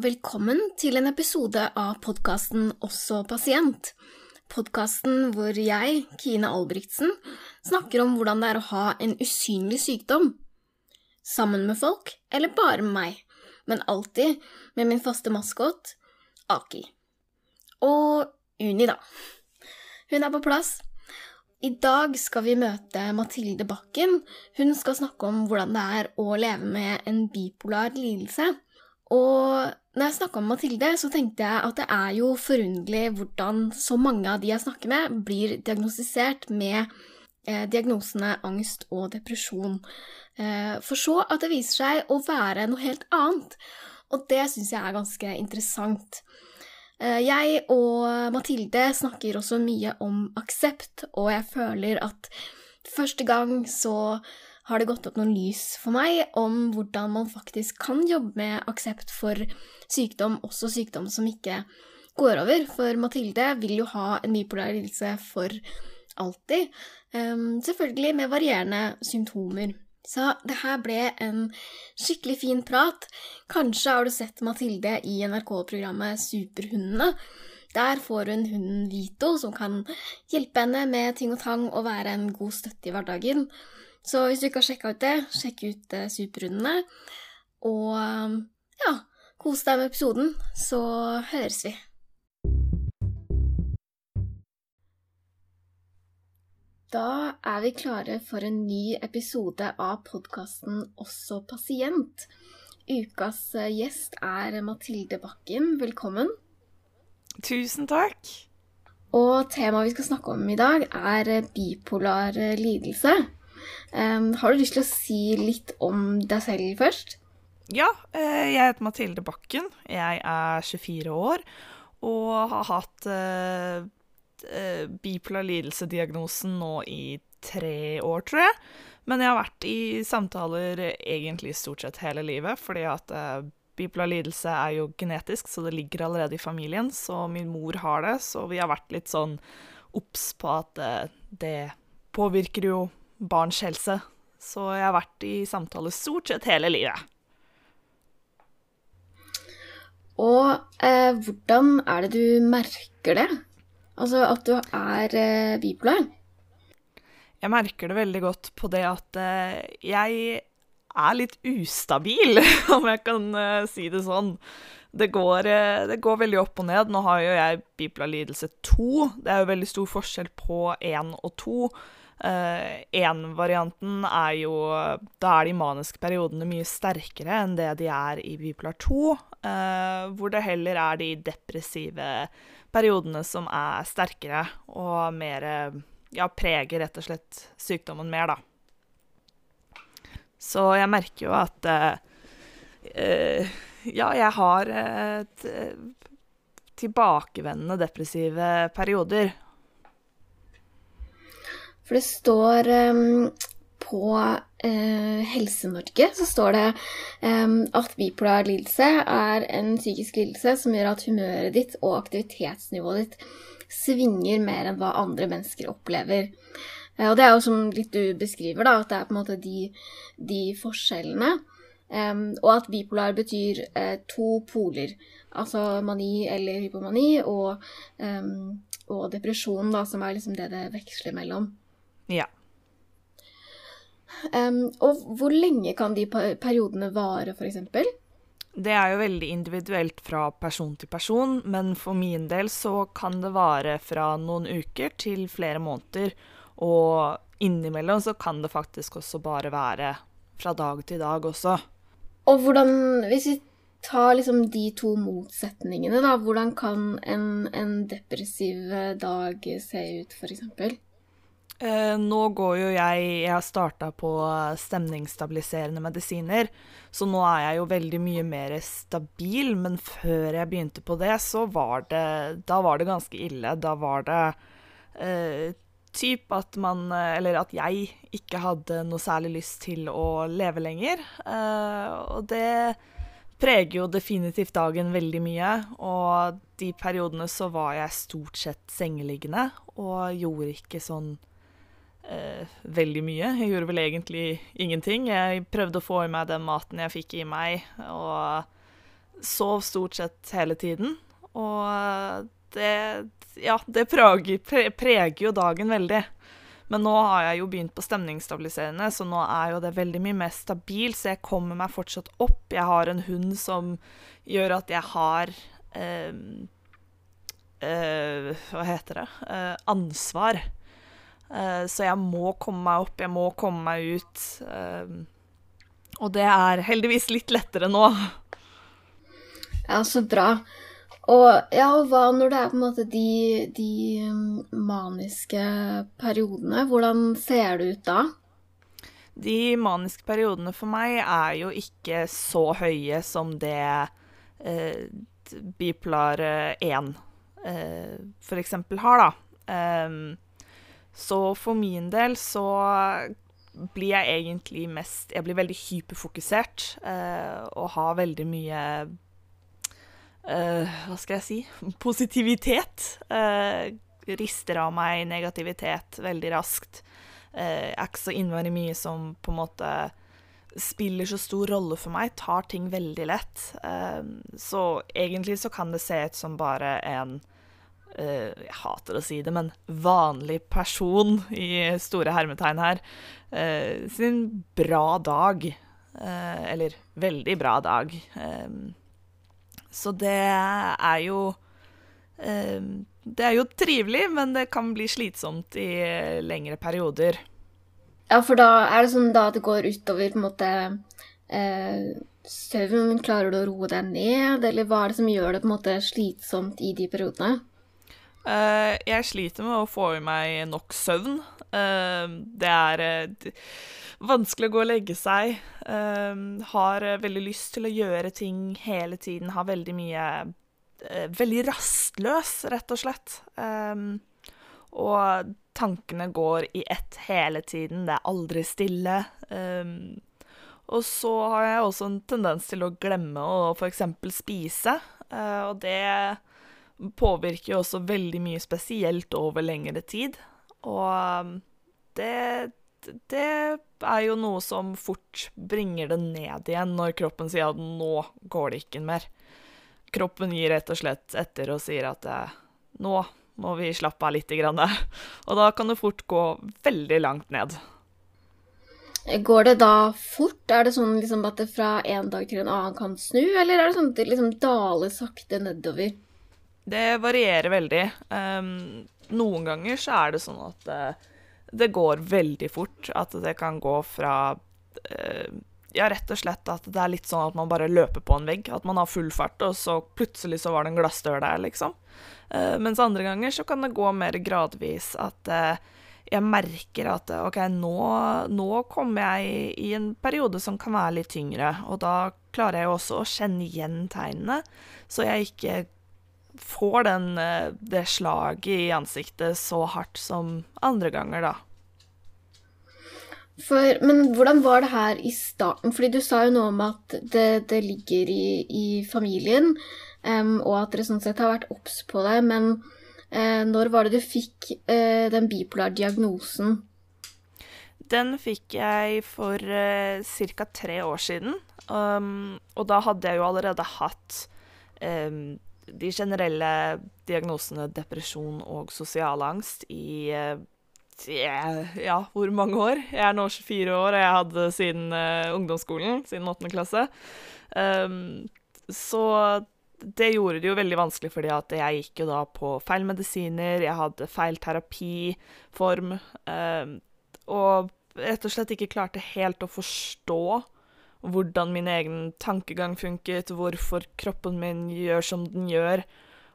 Velkommen til en episode av podkasten Også pasient. Podkasten hvor jeg, Kine Albrigtsen, snakker om hvordan det er å ha en usynlig sykdom. Sammen med folk, eller bare med meg, men alltid med min faste maskot, Aki. Og Uni, da. Hun er på plass. I dag skal vi møte Mathilde Bakken. Hun skal snakke om hvordan det er å leve med en bipolar lidelse. Og når jeg snakka med Mathilde, så tenkte jeg at det er jo forunderlig hvordan så mange av de jeg snakker med, blir diagnostisert med eh, diagnosene angst og depresjon. Eh, for så at det viser seg å være noe helt annet. Og det syns jeg er ganske interessant. Eh, jeg og Mathilde snakker også mye om aksept, og jeg føler at første gang så har det gått opp noen lys for meg om hvordan man faktisk kan jobbe med aksept for sykdom, også sykdom som ikke går over. For Mathilde vil jo ha en bipolar lidelse for alltid. Um, selvfølgelig med varierende symptomer. Så det her ble en skikkelig fin prat. Kanskje har du sett Mathilde i NRK-programmet Superhundene. Der får hun hunden Vito, som kan hjelpe henne med ting og tang og være en god støtte i hverdagen. Så hvis du ikke har sjekka ut det, sjekk ut uh, Superrundene. Og um, ja, kos deg med episoden, så høres vi. Da er vi klare for en ny episode av podkasten Også pasient. Ukas eh, gjest er Mathilde Bakken. Velkommen. Tusen takk. Og temaet vi skal snakke om i dag, er bipolar lidelse. Um, har du lyst til å si litt om deg selv først? Ja, jeg heter Mathilde Bakken. Jeg er 24 år og har hatt uh, bipolar lidelse-diagnosen nå i tre år, tror jeg. Men jeg har vært i samtaler egentlig stort sett hele livet, fordi at uh, bipolar lidelse er jo genetisk, så det ligger allerede i familien. Så min mor har det, så vi har vært litt sånn obs på at det påvirker jo barns helse. Så jeg har vært i samtale stort sett hele livet. Og eh, hvordan er det du merker det? Altså at du er eh, bipolar? Jeg merker det veldig godt på det at eh, jeg er litt ustabil, om jeg kan eh, si det sånn. Det går, eh, det går, veldig opp og ned. Nå har jo jeg bipolar lidelse 2. Det er jo veldig stor forskjell på 1 og 2. Én-varianten uh, er jo Da er de maniske periodene mye sterkere enn det de er i bipolar 2, uh, hvor det heller er de depressive periodene som er sterkere og mer Ja, preger rett og slett sykdommen mer, da. Så jeg merker jo at uh, Ja, jeg har tilbakevendende depressive perioder. For det står um, på uh, Helse-Norge så står det um, at bipolar lidelse er en psykisk lidelse som gjør at humøret ditt og aktivitetsnivået ditt svinger mer enn hva andre mennesker opplever. Uh, og det er jo som litt du beskriver, da, at det er på en måte de, de forskjellene. Um, og at bipolar betyr uh, to poler, altså mani eller hypomani, og, og depresjon, da, som er liksom det det veksler mellom. Ja. Um, og hvor lenge kan de periodene vare, f.eks.? Det er jo veldig individuelt fra person til person, men for min del så kan det vare fra noen uker til flere måneder. Og innimellom så kan det faktisk også bare være fra dag til dag også. Og hvordan, hvis vi tar liksom de to motsetningene, da, hvordan kan en, en depressiv dag se ut, f.eks.? Eh, nå går jo jeg Jeg har starta på stemningsstabiliserende medisiner, så nå er jeg jo veldig mye mer stabil. Men før jeg begynte på det, så var det Da var det ganske ille. Da var det eh, typ at man Eller at jeg ikke hadde noe særlig lyst til å leve lenger. Eh, og det preger jo definitivt dagen veldig mye. Og de periodene så var jeg stort sett sengeliggende og gjorde ikke sånn eh, veldig mye. Jeg gjorde vel egentlig ingenting. Jeg prøvde å få i meg den maten jeg fikk i meg, og sov stort sett hele tiden. Og det Ja, det preger, pre preger jo dagen veldig. Men nå har jeg jo begynt på stemningsstabiliserende, så nå er jo det veldig mye mer stabil, så jeg kommer meg fortsatt opp. Jeg har en hund som gjør at jeg har eh, eh, Hva heter det? Eh, ansvar. Eh, så jeg må komme meg opp, jeg må komme meg ut. Eh, og det er heldigvis litt lettere nå. Ja, så bra. Og ja, hva når det er på en måte de, de mm, maniske periodene? Hvordan ser det ut da? De maniske periodene for meg er jo ikke så høye som det eh, bipolar 1 eh, for eksempel har, da. Um, så for min del så blir jeg egentlig mest Jeg blir veldig hyperfokusert eh, og har veldig mye eh, Hva skal jeg si positivitet. Eh, rister av meg negativitet veldig raskt. Eh, er ikke så innmari mye som på en måte spiller så stor rolle for meg. Tar ting veldig lett. så egentlig så kan det se ut som bare en jeg hater å si det, men vanlig person i store hermetegn her, sin bra dag. eller veldig bra dag. Så det er jo eh, Det er jo trivelig, men det kan bli slitsomt i lengre perioder. Ja, for da er det sånn da det går utover på en måte eh, søvn? Klarer du å roe deg ned, eller hva er det som gjør det på en måte slitsomt i de periodene? Uh, jeg sliter med å få i meg nok søvn. Uh, det er uh, vanskelig å gå og legge seg. Har veldig lyst til å gjøre ting hele tiden. Har veldig mye Veldig rastløs, rett og slett. Og tankene går i ett hele tiden. Det er aldri stille. Og så har jeg også en tendens til å glemme å f.eks. spise. Og det påvirker jo også veldig mye, spesielt over lengre tid. Og det det er jo noe som fort bringer det ned igjen når kroppen sier at nå går det ikke mer. Kroppen gir rett og slett etter og sier at eh, nå må vi slappe av litt. Grann. Og da kan det fort gå veldig langt ned. Går det da fort? Er det sånn liksom at det fra en dag til en annen kan snu, eller er det sånn at det liksom daler sakte nedover? Det varierer veldig. Um, noen ganger så er det sånn at uh, det går veldig fort. At det kan gå fra uh, Ja, rett og slett at det er litt sånn at man bare løper på en vegg. At man har full fart, og så plutselig så var det en glassdør der, liksom. Uh, mens andre ganger så kan det gå mer gradvis at jeg merker at OK, nå, nå kommer jeg i en periode som kan være litt tyngre. Og da klarer jeg også å kjenne igjen tegnene, så jeg ikke får den, eh, det slaget i ansiktet så hardt som andre ganger, da. For, men hvordan var det her i starten? Fordi du sa jo noe om at det, det ligger i, i familien, um, og at dere sånn sett har vært obs på det. Men uh, når var det du fikk uh, den bipolar-diagnosen? Den fikk jeg for uh, ca. tre år siden. Um, og da hadde jeg jo allerede hatt um, de generelle diagnosene depresjon og sosial angst i eh, ja, hvor mange år? Jeg er nå 24 år, og jeg hadde siden uh, ungdomsskolen, siden 8. klasse. Um, så det gjorde det jo veldig vanskelig, fordi at jeg gikk jo da på feil medisiner, jeg hadde feil terapiform, um, og rett og slett ikke klarte helt å forstå hvordan min egen tankegang funket, hvorfor kroppen min gjør som den gjør,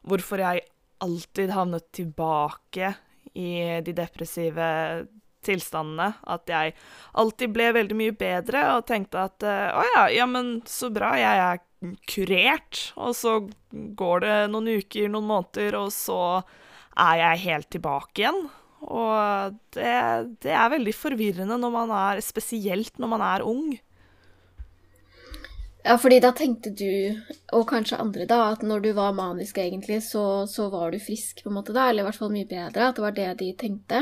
hvorfor jeg alltid havnet tilbake i de depressive tilstandene. At jeg alltid ble veldig mye bedre og tenkte at å ja, ja, men så bra, jeg er kurert. Og så går det noen uker, noen måneder, og så er jeg helt tilbake igjen. Og det, det er veldig forvirrende når man er Spesielt når man er ung. Ja, fordi da tenkte du, og kanskje andre, da, at når du var manisk egentlig, så, så, var du frisk, på en måte da, eller i hvert fall mye bedre? At det var det de tenkte?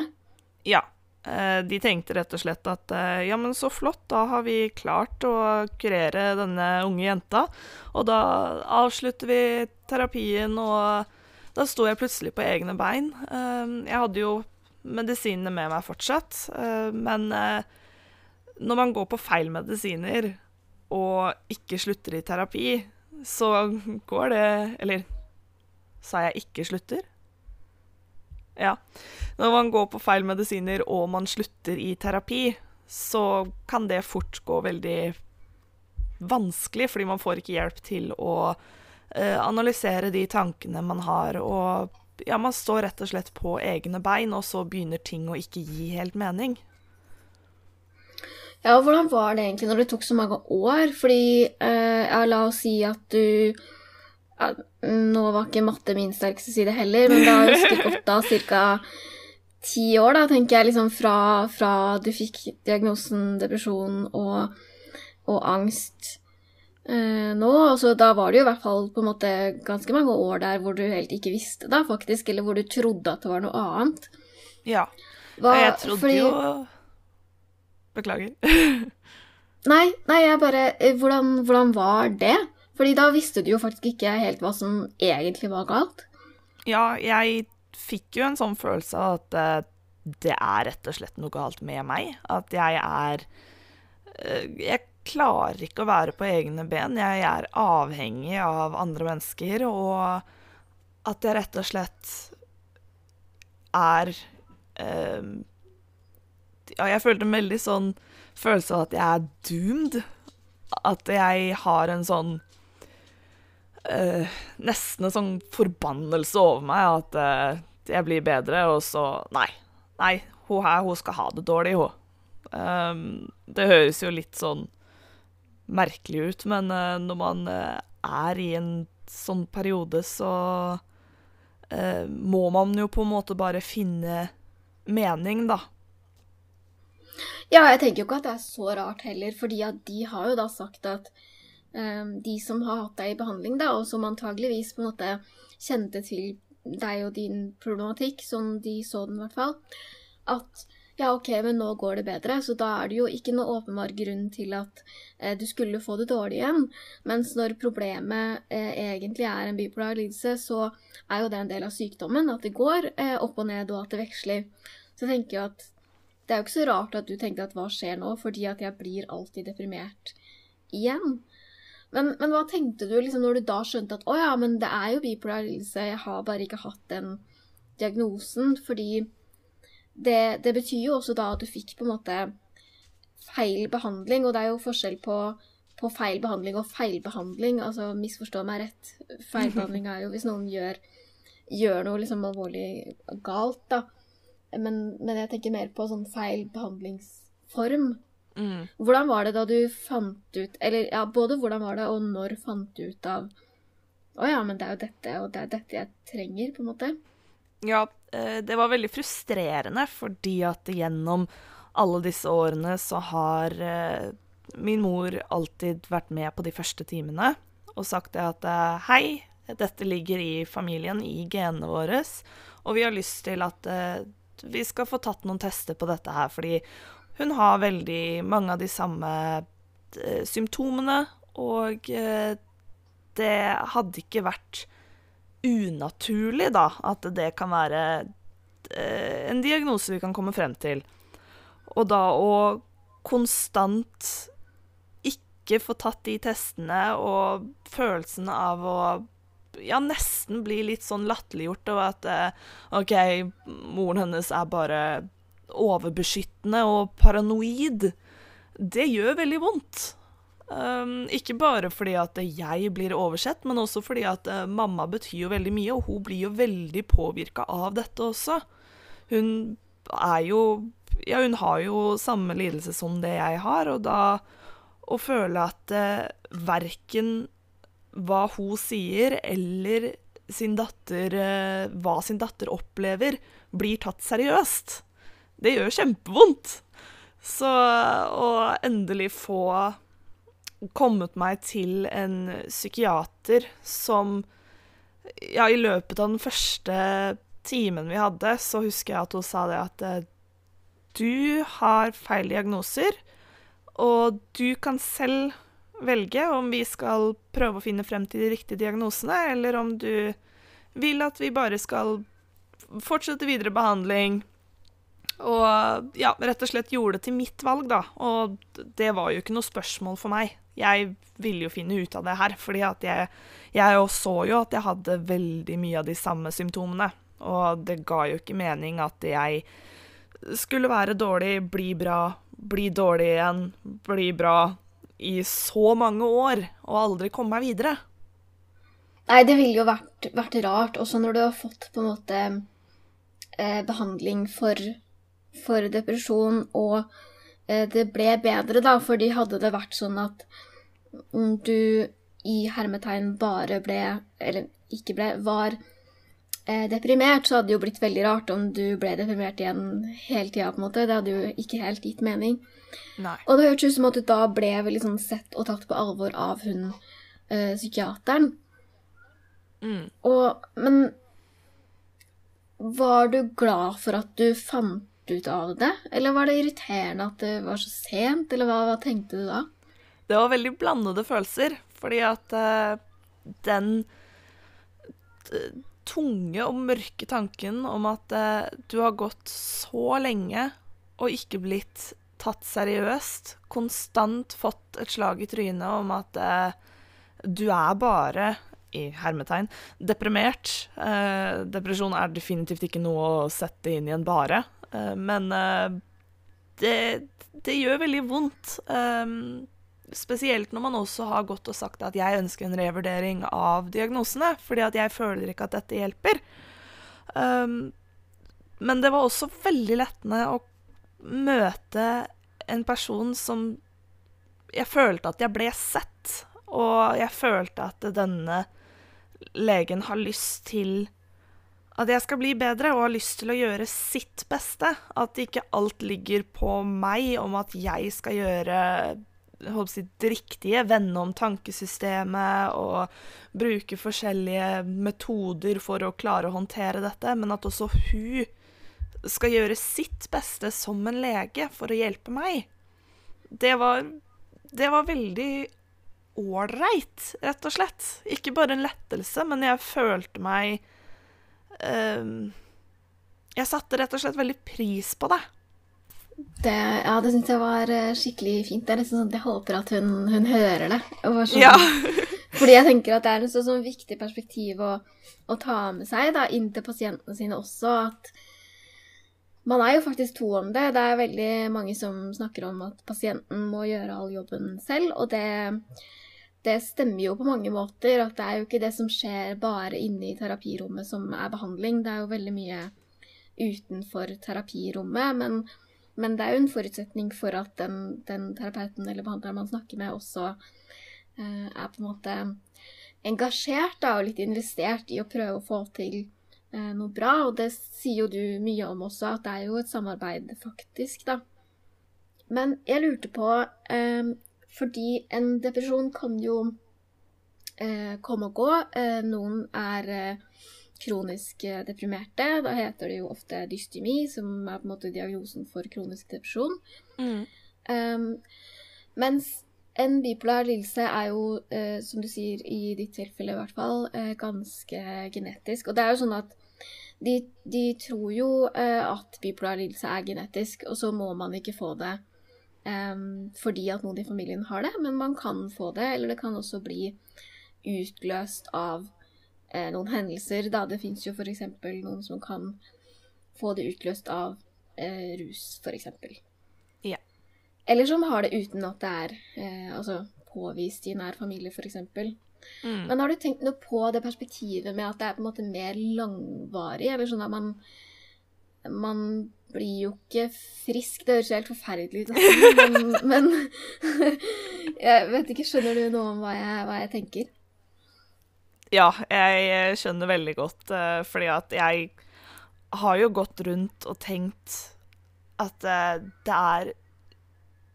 Ja. Eh, de tenkte rett og slett at eh, ja, men så flott, da har vi klart å kurere denne unge jenta. Og da avslutter vi terapien, og da sto jeg plutselig på egne bein. Eh, jeg hadde jo medisinene med meg fortsatt, men når man går på feil medisiner og ikke slutter i terapi, så går det Eller sa jeg ikke slutter? Ja. Når man går på feil medisiner og man slutter i terapi, så kan det fort gå veldig vanskelig, fordi man får ikke hjelp til å uh, analysere de tankene man har, og ja, man står rett og slett på egne bein, og så begynner ting å ikke gi helt mening. Ja, hvordan var det egentlig når det tok så mange år? Fordi, eh, ja, la oss si at du ja, Nå var ikke matte min sterkeste side heller, men da har jeg godt da ca. ti år, da, tenker jeg, liksom fra, fra du fikk diagnosen depresjon og, og angst eh, nå. Altså, da var det jo i hvert fall på en måte ganske mange år der hvor du helt ikke visste det, faktisk, eller hvor du trodde at det var noe annet. Ja. Hva, jeg trodde fordi... jo Beklager. nei, nei, jeg bare eh, hvordan, hvordan var det? Fordi da visste du jo faktisk ikke helt hva som egentlig var galt. Ja, jeg fikk jo en sånn følelse av at uh, det er rett og slett noe galt med meg. At jeg er uh, Jeg klarer ikke å være på egne ben. Jeg er avhengig av andre mennesker, og at jeg rett og slett er uh, Ja, jeg følte en veldig sånn følelse av at jeg er doomed. At jeg har en sånn uh, nesten en sånn forbannelse over meg at uh, jeg blir bedre, og så Nei. Nei, hun her, hun skal ha det dårlig, hun. Um, det høres jo litt sånn merkelig ut, men uh, når man er i en sånn periode, så må man jo på en måte bare finne mening, da. Ja, jeg tenker jo ikke at det er så rart heller, fordi at de har jo da sagt at um, de som har hatt deg i behandling, da, og som antageligvis på en måte kjente til deg og din problematikk, som de så den i hvert fall, at ja, OK, men nå går det bedre, så da er det jo ikke noe åpenbar grunn til at eh, du skulle få det dårlig igjen. Mens når problemet eh, egentlig er en bipolar lidelse, så er jo det en del av sykdommen, at det går eh, opp og ned, og at det veksler. Så jeg tenker jo at det er jo ikke så rart at du tenkte at hva skjer nå, fordi at jeg blir alltid deprimert igjen. Men, men, hva tenkte du liksom når du da skjønte at å ja, men det er jo bipolar lidelse, jeg har bare ikke hatt den diagnosen? Fordi det, det, betyr jo også da at du fikk på en måte feil behandling, og det er jo forskjell på, på feil behandling og feilbehandling. Altså misforstå meg rett, feilbehandling er jo hvis noen gjør, gjør noe liksom alvorlig galt, da. Men, men jeg tenker mer på sånn feil behandlingsform. Mm. Hvordan var det da du fant ut Eller ja, både hvordan var det, og når fant du ut av Å ja, men det er jo dette, og det er dette jeg trenger, på en måte? Ja, eh, det var veldig frustrerende, fordi at gjennom alle disse årene så har eh, min mor alltid vært med på de første timene og sagt at eh, hei, dette ligger i familien, i genene våre, og vi har lyst til at vi skal få tatt noen tester på dette her, fordi hun har veldig mange av de samme eh, symptomene, og eh, det hadde ikke vært unaturlig, da, at det kan være eh, en diagnose vi kan komme frem til. Og da å konstant ikke få tatt de testene, og følelsen av å ja, nesten bli litt sånn latterliggjort, og at OK, moren hennes er bare overbeskyttende og paranoid, det gjør veldig vondt. Um, ikke bare fordi at jeg blir oversett, men også fordi at uh, mamma betyr jo veldig mye, og hun blir jo veldig påvirka av dette også. Hun er jo Ja, hun har jo samme lidelse som det jeg har, og da å føle at uh, verken hva hun sier, eller sin datter, uh, hva sin datter opplever, blir tatt seriøst det gjør kjempevondt. Så å endelig få kommet meg til en psykiater som Ja, i løpet av den første timen vi hadde, så husker jeg at hun sa det at eh, du har feil diagnoser, og du kan selv velge om vi skal prøve å finne frem til de riktige diagnosene, eller om du vil at vi bare skal fortsette videre behandling. Og ja, rett og slett gjorde det til mitt valg, da. Og det var jo ikke noe spørsmål for meg. Jeg ville jo finne ut av det her, fordi at jeg, jeg så jo at jeg hadde veldig mye av de samme symptomene. Og det ga jo ikke mening at jeg skulle være dårlig, bli bra, bli dårlig igjen, bli bra i så mange år og aldri komme meg videre. Nei, det ville jo vært, vært rart, også når du har fått på en måte eh, behandling for, for, depresjon, og eh, det ble bedre, da, fordi hadde det vært sånn at du i hermetegn bare ble, eller ikke ble, var eh, deprimert, så hadde det jo blitt veldig rart om du ble deprimert igjen hele tida, på en måte. Det hadde jo ikke helt gitt mening. Nei. Og det hørtes ut som at du da ble veldig sånn sett og tatt på alvor av hun øh, psykiateren. Mm. Og, men var du glad for at du fant ut av det, eller var det irriterende at det var så sent, eller hva, hva tenkte du da? Det var veldig blandede følelser, fordi at øh, den tunge og mørke tanken om at uh, du har gått så lenge og ikke blitt tatt seriøst, konstant fått et slag i trynet om at eh, du er bare i hermetegn, deprimert. Eh, depresjon er definitivt ikke noe å sette inn i en bare, eh, men eh, det, det, gjør veldig vondt. Eh, spesielt når man også har gått og sagt at jeg ønsker en revurdering av diagnosene, fordi at jeg føler ikke at dette hjelper. Eh, men det var også veldig lettende å møte en person som jeg følte at jeg ble sett, og jeg følte at denne legen har lyst til at jeg skal bli bedre, og har lyst til å gjøre sitt beste. At ikke alt ligger på meg om at jeg skal gjøre jeg, det riktige, vende om tankesystemet og bruke forskjellige metoder for å klare å håndtere dette, men at også hun skal gjøre sitt beste som en lege for å hjelpe meg. Det var, det var veldig ålreit, rett og slett. Ikke bare en lettelse, men jeg følte meg um, Jeg satte rett og slett veldig pris på det. det ja, det syns jeg var eh, skikkelig fint. Det er liksom sånn at jeg håper at hun, hun hører det. Sånn, ja. fordi jeg tenker at det er et sånn, sånn viktig perspektiv å, å, ta med seg da, inn til pasientene sine også. at man er jo faktisk to om det. Det er veldig mange som snakker om at pasienten må gjøre all jobben selv, og det det stemmer jo på mange måter. At det er jo ikke det som skjer bare inne i terapirommet som er behandling. Det er jo veldig mye utenfor terapirommet. Men, men det er jo en forutsetning for at den, den terapeuten eller behandleren man snakker med, også eh, er på en måte engasjert da, og litt investert i å prøve å få til noe bra. Og det sier jo du mye om også, at det er jo et samarbeid, faktisk, da. Men jeg lurte på eh, fordi en depresjon kan jo eh, komme og gå. Eh, noen er eh, kronisk eh, deprimerte. Da heter det jo ofte dystemi, som er på en måte diagnosen for kronisk depresjon. Mm. Um, mens en bipolar lidelse er jo, eh, som du sier, i ditt tilfelle i hvert fall, eh, ganske genetisk. Og det er jo sånn at de, de tror jo at bipolar lidelse er genetisk, og så må man ikke få det um, fordi at noen i familien har det, men man kan få det, eller det kan også bli utløst av eh, noen hendelser. Da det fins jo f.eks. noen som kan få det utløst av eh, rus, f.eks. Ja. Eller som har det uten at det er eh, altså påvist i nær familie, f.eks. Mm. Men har du tenkt noe på det perspektivet med at det er på en måte mer langvarig, eller sånn at man, man blir jo ikke frisk. Det høres jo helt forferdelig ut, men, men Jeg vet ikke, skjønner du noe om hva jeg, hva jeg, tenker? Ja, jeg skjønner veldig godt, eh, fordi at jeg har jo gått rundt og tenkt at eh, det er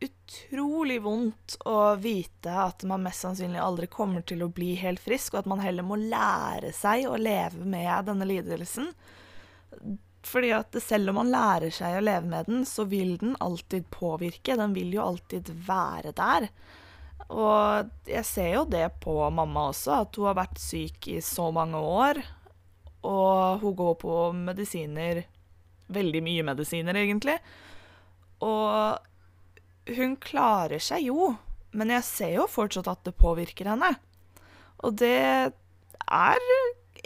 utrolig vondt å vite at man mest sannsynlig aldri kommer til å bli helt frisk, og at man heller må lære seg å leve med denne lidelsen Fordi at selv om man lærer seg å leve med den, så vil den alltid påvirke. Den vil jo alltid være der. Og jeg ser jo det på mamma også, at hun har vært syk i så mange år. Og hun går på medisiner Veldig mye medisiner, egentlig. Og hun klarer seg jo, men jeg ser jo fortsatt at det påvirker henne. Og det er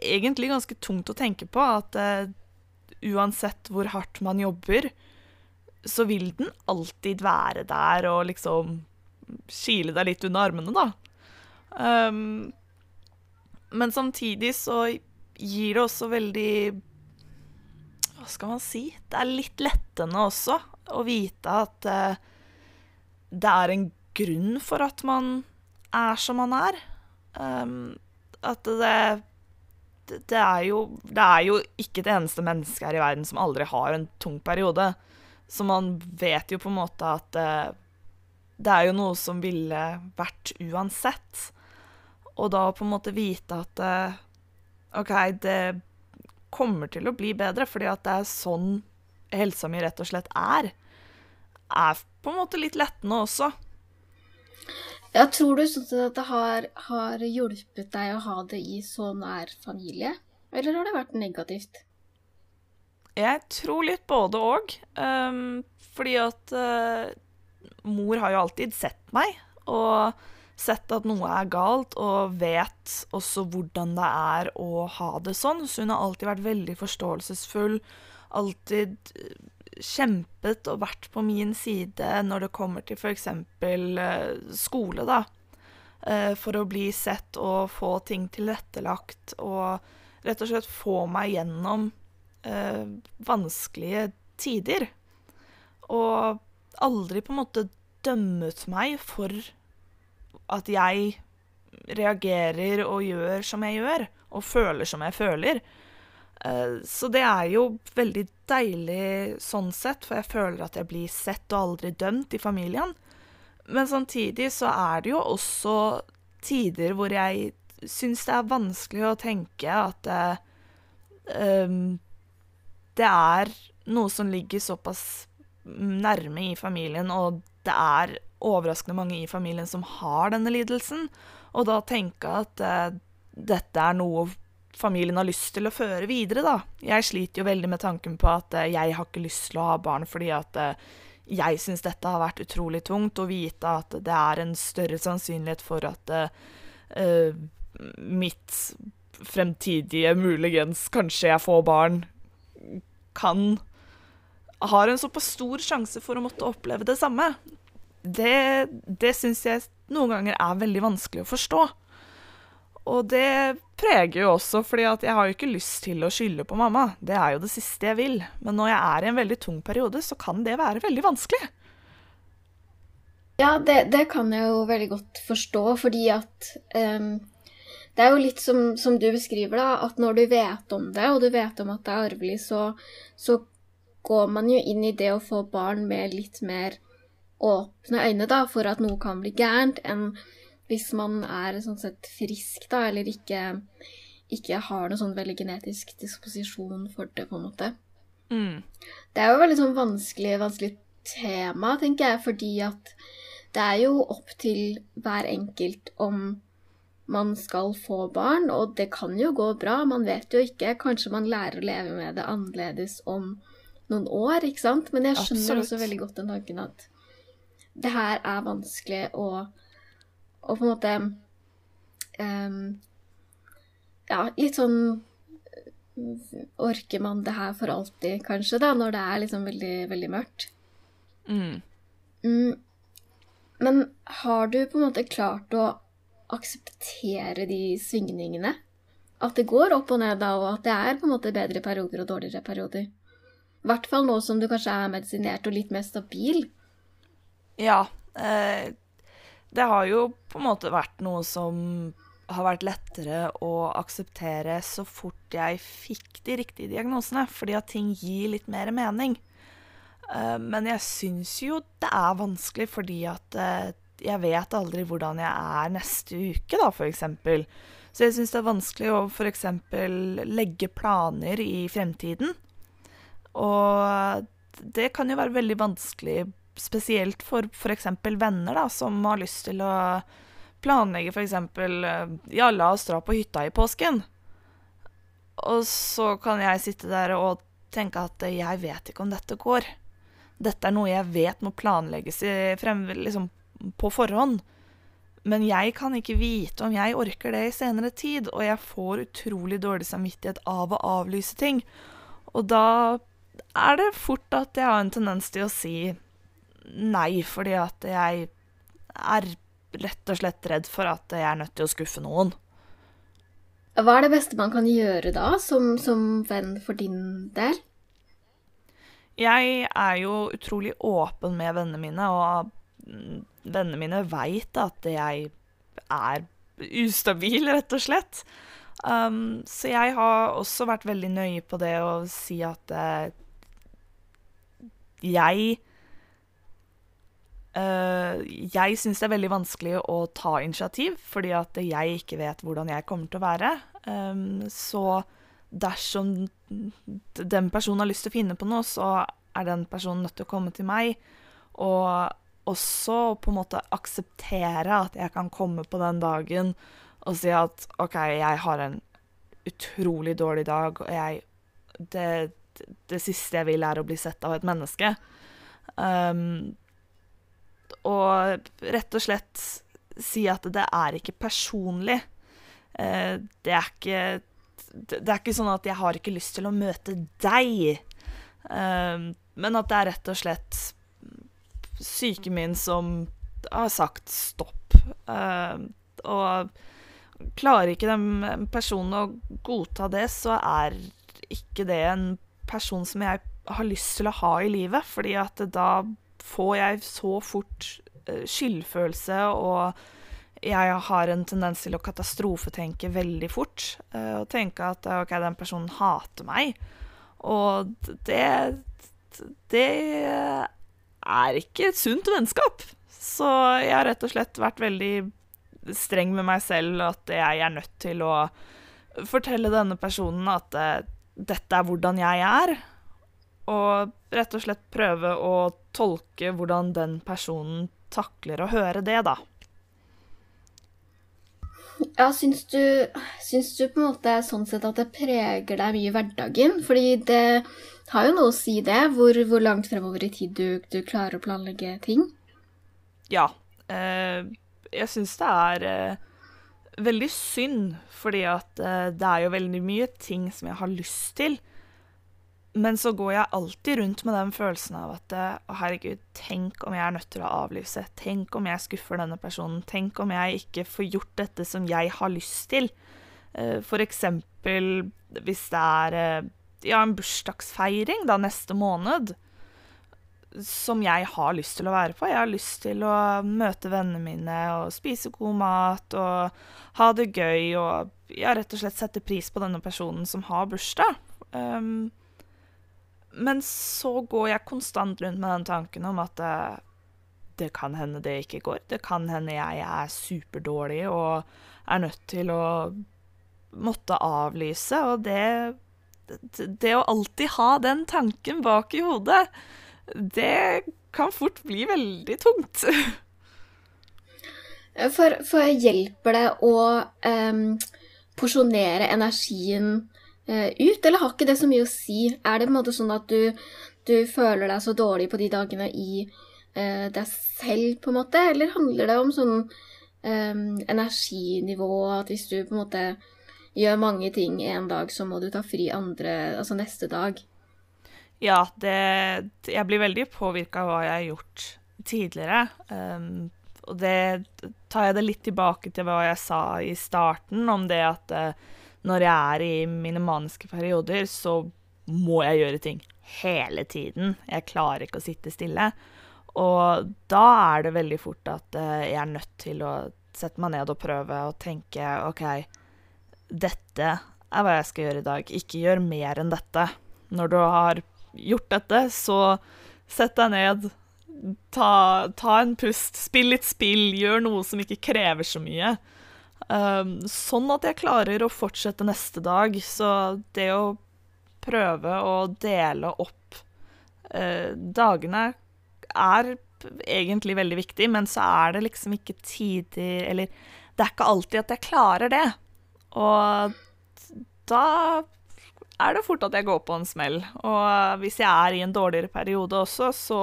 egentlig ganske tungt å tenke på at uh, uansett hvor hardt man jobber, så vil den alltid være der og liksom kile deg litt under armene, da. Um, men samtidig så gir det også veldig Hva skal man si? Det er litt lettende også å vite at uh, det er en grunn for at man er som man er. Um, at det det er, jo, det er jo ikke det eneste mennesket her i verden som aldri har en tung periode. Så man vet jo på en måte at uh, det er jo noe som ville vært uansett. Og da på en måte vite at uh, OK, det kommer til å bli bedre, fordi at det er sånn helsa mi rett og slett er, er på en måte litt lettende også. Ja, tror du sånn at det har, har, hjulpet deg å ha det i så nær familie, eller har det vært negativt? Jeg tror litt både òg. Um, fordi at uh, mor har jo alltid sett meg, og sett at noe er galt, og vet også hvordan det er å ha det sånn. Så hun har alltid vært veldig forståelsesfull, alltid kjempet og vært på min side når det kommer til f.eks. Eh, skole, da. Eh, for å bli sett og få ting tilrettelagt og rett og slett få meg gjennom eh, vanskelige tider. Og aldri på en måte dømmet meg for at jeg reagerer og gjør som jeg gjør, og føler som jeg føler. Eh, så det er jo veldig deilig sånn sett, for jeg føler at jeg blir sett og aldri dømt i familien. Men samtidig så er det jo også tider hvor jeg syns det er vanskelig å tenke at um, det er noe som ligger såpass nærme i familien, og det er overraskende mange i familien som har denne lidelsen. Og da tenke at uh, dette er noe familien har lyst til å føre videre, da. Jeg sliter jo veldig med tanken på at uh, jeg har ikke lyst til å ha barn fordi at uh, jeg syns dette har vært utrolig tungt, å vite at det er en større sannsynlighet for at uh, mitt fremtidige, muligens kanskje jeg får barn, kan Har en såpass stor sjanse for å måtte oppleve det samme. Det, det syns jeg noen ganger er veldig vanskelig å forstå. Og det preger jo også, fordi jeg har jo ikke lyst til å skylde på mamma. Det er jo det siste jeg vil. Men når jeg er i en veldig tung periode, så kan det være veldig vanskelig. Ja, det, det kan jeg jo veldig godt forstå, fordi at um, Det er jo litt som, som, du beskriver, da, at når du vet om det, og du vet om at det er arvelig, så, så går man jo inn i det å få barn med litt mer åpne øyne, da, for at noe kan bli gærent, enn hvis man er sånn sett frisk, da, eller ikke, ikke har noe sånn veldig genetisk disposisjon for det, på en måte. Mm. Det er jo veldig sånn vanskelig, vanskelig tema, tenker jeg, fordi at det er jo opp til hver enkelt om man skal få barn, og det kan jo gå bra, man vet jo ikke. Kanskje man lærer å leve med det annerledes om noen år, ikke sant? Men jeg skjønner Absolutt. også veldig godt den tanken at det her er vanskelig å og på en måte um, Ja, litt sånn Orker man det her for alltid, kanskje, da, når det er liksom veldig, veldig mørkt? Mm. Mm. Men har du på en måte klart å akseptere de svingningene? At det går opp og ned, da, og at det er på en måte bedre perioder og dårligere perioder? I hvert fall nå som du kanskje er medisinert og litt mer stabil. Ja. Eh, det har jo på en måte vært noe som har vært lettere å akseptere så fort jeg fikk de riktige diagnosene, fordi at ting gir litt mer mening. Uh, men jeg syns jo det er vanskelig fordi at uh, jeg vet aldri hvordan jeg er neste uke, da, eksempel. Så jeg syns det er vanskelig å f.eks. legge planer i fremtiden. Og det kan jo være veldig vanskelig, spesielt for f.eks. venner da, som har lyst til å planlegge f.eks. Ja, la oss dra på hytta i påsken. Og så kan jeg sitte der og tenke at jeg vet ikke om dette går. Dette er noe jeg vet må planlegges frem, liksom, på forhånd. Men jeg kan ikke vite om jeg orker det i senere tid, og jeg får utrolig dårlig samvittighet av å avlyse ting. Og da er det fort at jeg har en tendens til å si nei, fordi at jeg er rett og slett redd for at jeg er nødt til å skuffe noen. Hva er det beste man kan gjøre da, som, som venn for din del? Jeg er jo utrolig åpen med vennene mine, og vennene mine veit at jeg er ustabil, rett og slett. Um, så jeg har også vært veldig nøye på det å si at uh, jeg Jeg syns det er veldig vanskelig å ta initiativ, fordi at jeg ikke vet hvordan jeg kommer til å være. Um, så dersom den personen har lyst til å finne på noe, så er den personen nødt til å komme til meg. Og også på en måte akseptere at jeg kan komme på den dagen og si at OK, jeg har en utrolig dårlig dag, og jeg det, det, siste jeg vil, er å bli sett av et menneske. Um, og rett og slett si at det er ikke personlig. Uh, det er ikke Det er ikke sånn at jeg har ikke lyst til å møte deg, uh, men at det er rett og slett psyken min som har sagt stopp. Uh, og klarer ikke den personen å godta det, så er ikke det en person som jeg har lyst til å ha i livet, fordi at da får jeg så fort uh, skyldfølelse, og jeg har en tendens til å katastrofetenke veldig fort. Uh, og tenke at OK, den personen hater meg. Og det Det er ikke et sunt vennskap. Så jeg har rett og slett vært veldig streng med meg selv at jeg er nødt til å fortelle denne personen at dette er hvordan jeg er. Og rett og slett prøve å tolke hvordan den personen takler å høre det, da. Ja, syns du, syns du på en måte sånn sett at det preger deg mye i hverdagen? Fordi det har jo noe å si, det, hvor, hvor langt fremover i tid du, du, klarer å planlegge ting. Ja. Eh, jeg syns det er eh, veldig synd, fordi at eh, det er jo veldig mye ting som jeg har lyst til. Men så går jeg alltid rundt med den følelsen av at eh, å herregud, tenk om jeg er nødt til å avlyse. Tenk om jeg skuffer denne personen. Tenk om jeg ikke får gjort dette som jeg har lyst til. F.eks. for eksempel hvis det er eh, ja, en bursdagsfeiring da neste måned som jeg har lyst til å være på. Jeg har lyst til å møte vennene mine og spise god mat og ha det gøy og ja, rett og slett sette pris på denne personen som har bursdag. Um, men så går jeg konstant rundt med den tanken om at det, det kan hende det ikke går. Det kan hende jeg er superdårlig og er nødt til å måtte avlyse, og det det å alltid ha den tanken bak i hodet, det kan fort bli veldig tungt. For, for hjelper det å um, porsjonere energien uh, ut, eller har ikke det så mye å si? Er det på en måte sånn at du, du føler deg så dårlig på de dagene i uh, deg selv, på en måte, eller handler det om sånn um, energinivå, at hvis du på en måte gjør mange ting en dag, så må du ta fri andre, altså neste dag. Ja, det Jeg blir veldig påvirka av hva jeg har gjort tidligere. Um, og det tar jeg det litt tilbake til hva jeg sa i starten, om det at uh, når jeg er i mine maniske perioder, så må jeg gjøre ting hele tiden. Jeg klarer ikke å sitte stille. Og da er det veldig fort at uh, jeg er nødt til å sette meg ned og prøve å tenke OK, dette er hva jeg skal gjøre i dag. Ikke gjør mer enn dette. Når du har gjort dette, så sett deg ned, ta, ta en pust, spill litt spill, gjør noe som ikke krever så mye. Um, sånn at jeg klarer å fortsette neste dag. Så det å prøve å dele opp eh, Dagene er egentlig veldig viktig, men så er det liksom ikke tider Eller det er ikke alltid at jeg klarer det. Og da er det fort at jeg går på en smell. Og hvis jeg er i en dårligere periode også, så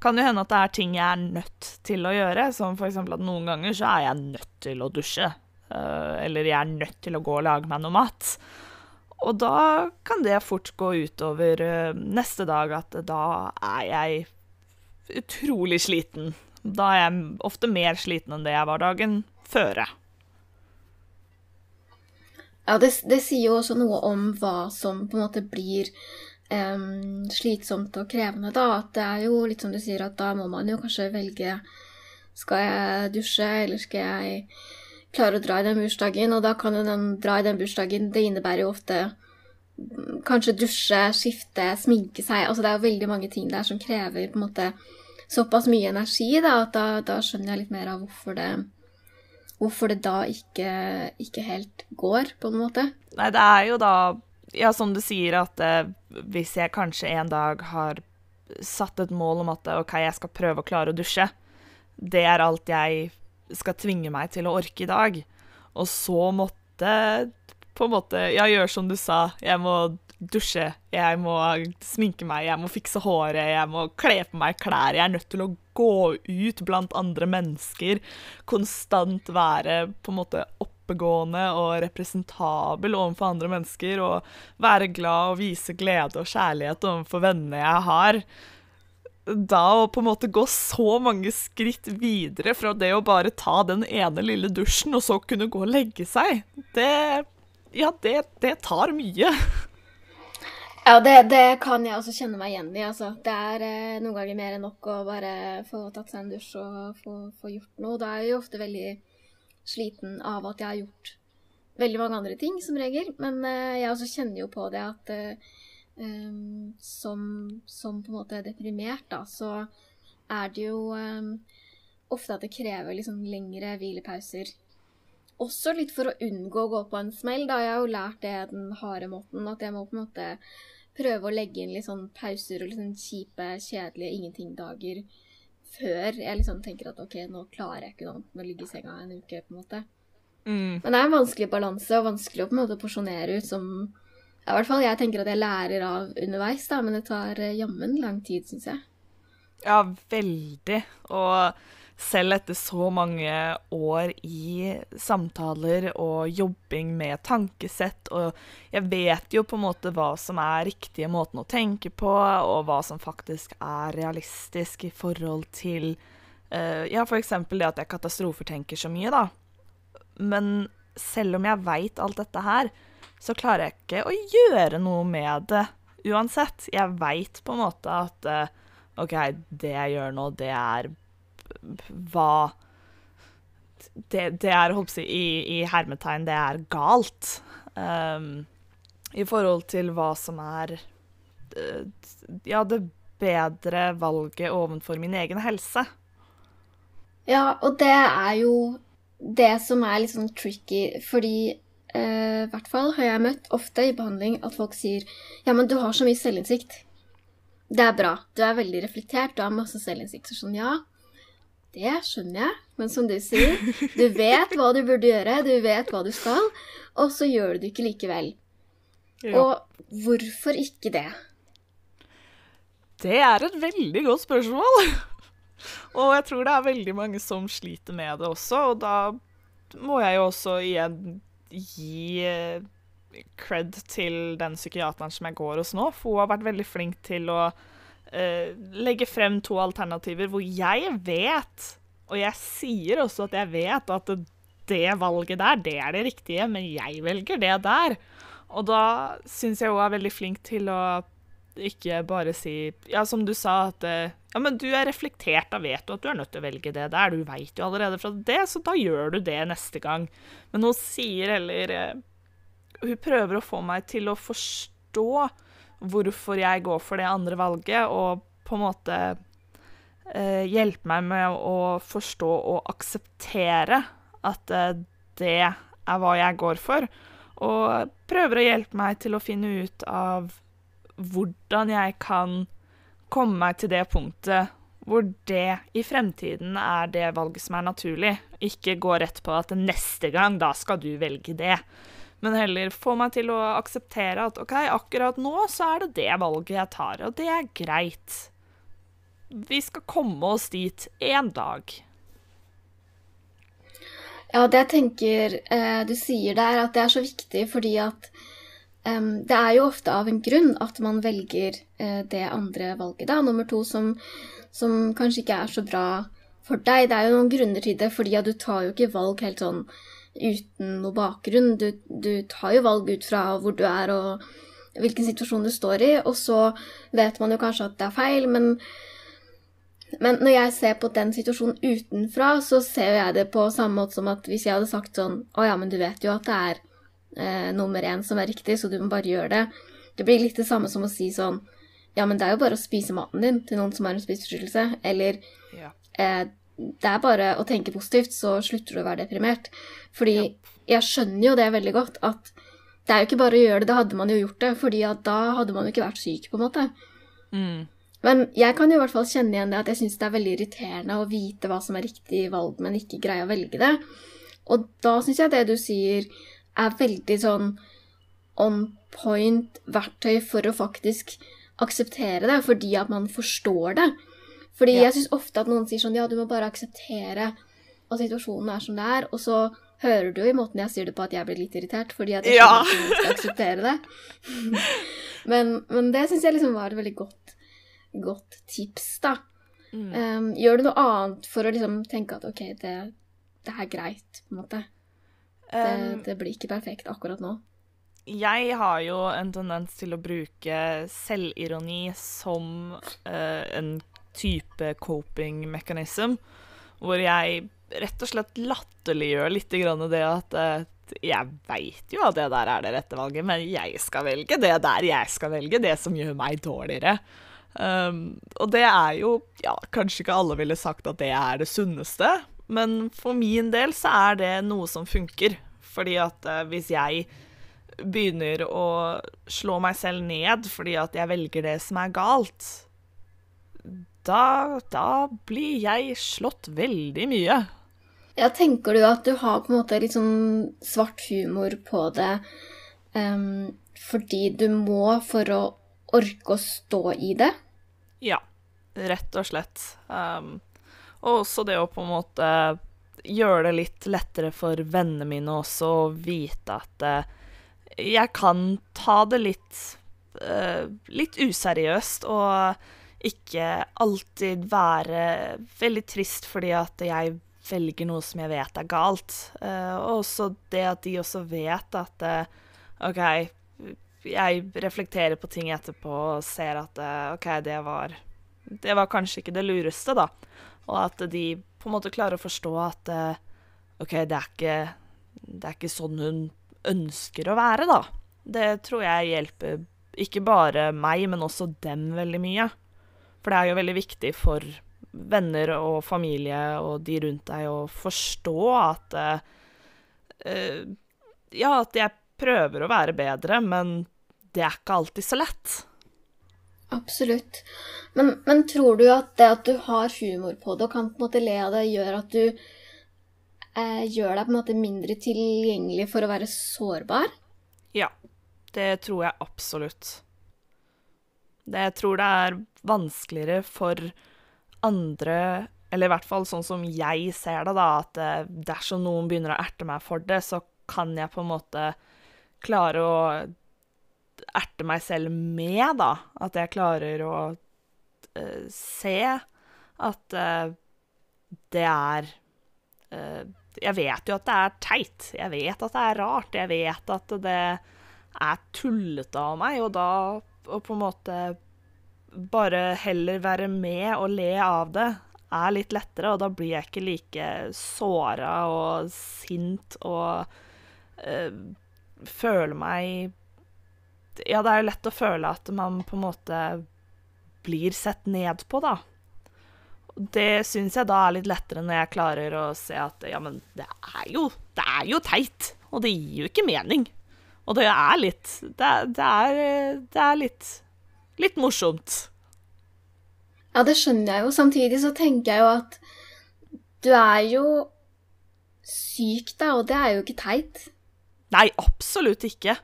kan det hende at det er ting jeg er nødt til å gjøre. Som f.eks. at noen ganger så er jeg nødt til å dusje. Eh, eller jeg er nødt til å gå og lage meg noe mat. Og da kan det fort gå utover uh, neste dag at da er jeg utrolig sliten. Da er jeg ofte mer sliten enn det jeg var dagen før. Ja, det, det, sier jo også noe om hva som på en måte blir um, slitsomt og krevende, da. At det er jo litt som du sier, at da må man jo kanskje velge Skal jeg dusje, eller skal jeg klare å dra i den bursdagen? Og da kan jo den dra i den bursdagen Det innebærer jo ofte mm, kanskje dusje, skifte, sminke seg. Altså det er jo veldig mange ting der som krever på en måte såpass mye energi, da, at da, da skjønner jeg litt mer av hvorfor det hvorfor det da ikke, ikke, helt går, på en måte. Nei, det er jo da, ja, som du sier, at eh, hvis jeg kanskje en dag har satt et mål om at OK, jeg skal prøve å klare å dusje, det er alt jeg skal tvinge meg til å orke i dag, og så måtte på en måte Ja, gjør som du sa, jeg må dusje, jeg må sminke meg, jeg må fikse håret, jeg må kle på meg klær. Jeg er nødt til å gå ut blant andre mennesker. Konstant være på en måte oppegående og representabel overfor andre mennesker. Og være glad og vise glede og kjærlighet overfor vennene jeg har. Da å på en måte gå så mange skritt videre fra det å bare ta den ene lille dusjen, og så kunne gå og legge seg, det Ja, det, det tar mye. Ja, det, det, kan jeg også kjenne meg igjen i. Altså. Det er eh, noen ganger mer enn nok å bare få tatt seg en dusj og få, få, gjort noe. Da er jeg jo ofte veldig sliten av at jeg har gjort veldig mange andre ting, som regel. Men eh, jeg også kjenner jo på det at eh, um, som, som, på en måte er deprimert, da, så er det jo um, ofte at det krever liksom lengre hvilepauser. Også litt for å unngå å gå på en smell. Da jeg har jo lært det den harde måten, at jeg må på en måte prøve å legge inn litt sånn pauser og litt sånn kjipe, kjedelige ingenting-dager før jeg liksom tenker at OK, nå klarer jeg ikke noe annet enn å ligge i senga en uke, på en måte. Mm. Men det er en vanskelig balanse, og vanskelig å på en måte porsjonere ut som ja, I hvert fall jeg tenker at jeg lærer av underveis, da, men det tar eh, jammen lang tid, syns jeg. Ja, veldig. Og selv etter så mange år i samtaler og jobbing med tankesett, og jeg vet jo på en måte hva som er riktige måten å tenke på, og hva som faktisk er realistisk i forhold til uh, ja, f.eks. det at jeg katastrofetenker så mye, da. Men selv om jeg veit alt dette her, så klarer jeg ikke å gjøre noe med det uansett. Jeg veit på en måte at uh, OK, det jeg gjør nå, det er hva det, det, er, holdt på i, i hermetegn, det er galt. Um, I forhold til hva som er uh, ja, det bedre valget ovenfor min egen helse. Ja, og det er jo det som er litt sånn tricky, fordi eh, hvert fall har jeg møtt ofte i behandling at folk sier ja, men du har så mye selvinnsikt. Det er bra. Du er veldig reflektert, du har masse selvinnsikt. Så sånn, ja, det skjønner jeg, men som du sier, du vet hva du burde gjøre, du vet hva du skal, og så gjør du det ikke likevel. Ja. Og hvorfor ikke det? Det er et veldig godt spørsmål. og jeg tror det er veldig mange som sliter med det også, og da må jeg jo også igjen gi eh, cred til den psykiateren som jeg går hos nå, for hun har vært veldig flink til å uh, legge frem to alternativer hvor jeg vet, og jeg sier også at jeg vet at det valget der, det er det riktige, men jeg velger det der. Og da syns jeg hun er veldig flink til å ikke bare si Ja, som du sa, at eh, ja, men du er reflektert, da vet du at du er nødt til å velge det der. Du veit jo allerede fra det, så da gjør du det neste gang. Men hun sier heller eh, Hun prøver å få meg til å forstå hvorfor jeg går for det andre valget, og på en måte eh, hjelpe meg med å forstå og akseptere at eh, det er hva jeg går for. Og prøver å hjelpe meg til å finne ut av hvordan jeg kan komme meg til det punktet hvor det i fremtiden er det valget som er naturlig. Ikke gå rett på at neste gang, da skal du velge det. Men heller få meg til å akseptere at OK, akkurat nå så er det det valget jeg tar, og det er greit. Vi skal komme oss dit en dag. Ja, det jeg tenker eh, du sier der, at det er så viktig fordi at um, det er jo ofte av en grunn at man velger uh, det andre valget, da. Nummer to, som, som, kanskje ikke er så bra for deg. Det er jo noen grunner til det, fordi at du tar jo ikke valg helt sånn uten noe bakgrunn. Du, du tar jo valg ut fra hvor du er og hvilken situasjon du står i, og så vet man jo kanskje at det er feil, men men når jeg ser på den situasjonen utenfra, så ser jeg det på samme måte som at hvis jeg hadde sagt sånn Å ja, men du vet jo at det er eh, nummer én som er riktig, så du må bare gjøre det. Det blir litt det samme som å si sånn Ja, men det er jo bare å spise maten din til noen som har en spiseforstyrrelse. Eller ja. eh, det er bare å tenke positivt, så slutter du å være deprimert. Fordi ja. jeg skjønner jo det veldig godt, at det er jo ikke bare å gjøre det, da hadde man jo gjort det. fordi da hadde man jo ikke vært syk, på en måte. Mm. Men jeg kan jo i hvert fall kjenne igjen det at jeg syns det er veldig irriterende å vite hva som er riktig valg, men ikke greie å velge det. Og da syns jeg det du sier, er veldig sånn on point verktøy for å faktisk akseptere det, fordi at man forstår det. Fordi ja. jeg syns ofte at noen sier sånn Ja, du må bare akseptere at situasjonen er som det er, og så hører du jo i måten jeg sier det på, at jeg blir litt irritert fordi at jeg ja. skal akseptere det. men, men det syns jeg liksom var et veldig godt godt tips, da. Mm. Um, gjør du noe annet for å liksom tenke at OK, det, det er greit, på en måte? Det, um, det, blir ikke perfekt akkurat nå. Jeg har jo en tendens til å bruke selvironi som uh, en type coping mechanism, hvor jeg rett og slett latterliggjør litt det at uh, jeg veit jo at det der er det rette valget, men jeg skal velge det der. Jeg skal velge det som gjør meg dårligere. Um, og det er jo ja, Kanskje ikke alle ville sagt at det er det sunneste, men for min del så er det noe som funker. Fordi at uh, hvis jeg begynner å slå meg selv ned fordi at jeg velger det som er galt, da, da blir jeg slått veldig mye. Ja, tenker du at du har på en måte litt sånn svart humor på det um, fordi du må for å orke å stå i det? Ja, rett og slett. Um, og også det å på en måte gjøre det litt lettere for vennene mine også å vite at uh, jeg kan ta det litt uh, litt useriøst og ikke alltid være veldig trist fordi at jeg velger noe som jeg vet er galt. Uh, og også det at de også vet at OK, jeg reflekterer på ting etterpå og ser at eh, OK, det var Det var kanskje ikke det lureste, da. Og at de på en måte klarer å forstå at eh, OK, det er ikke, det er ikke sånn hun ønsker å være, da. Det tror jeg hjelper ikke bare meg, men også dem veldig mye. For det er jo veldig viktig for venner og familie og de rundt deg å forstå at uh, Ja, at jeg prøver å være bedre, men det er ikke alltid så lett. Absolutt. Men, men, tror du at det at du har humor på det og kan på en måte le av det, gjør at du eh, gjør deg på en måte mindre tilgjengelig for å være sårbar? Ja, det tror jeg absolutt. Det, jeg tror det er vanskeligere for andre, eller i hvert fall sånn som jeg ser det, da, at eh, dersom noen begynner å erte meg for det, så kan jeg på en måte klare å erte meg selv med, da. At jeg klarer å uh, se at uh, det er uh, Jeg vet jo at det er teit. Jeg vet at det er rart. Jeg vet at det er tullete av meg, og da å på en måte bare heller være med og le av det er litt lettere, og da blir jeg ikke like såra og sint og føler meg ja, det er jo lett å føle at man på en måte blir sett ned på, da. Det syns jeg da er litt lettere når jeg klarer å se at ja, men det er jo, det er jo teit. Og det gir jo ikke mening. Og det er litt Det, det, er, det er, litt litt morsomt. Ja, det skjønner jeg jo. Samtidig så tenker jeg jo at du er jo syk, da, og det er jo ikke teit. Nei, absolutt ikke.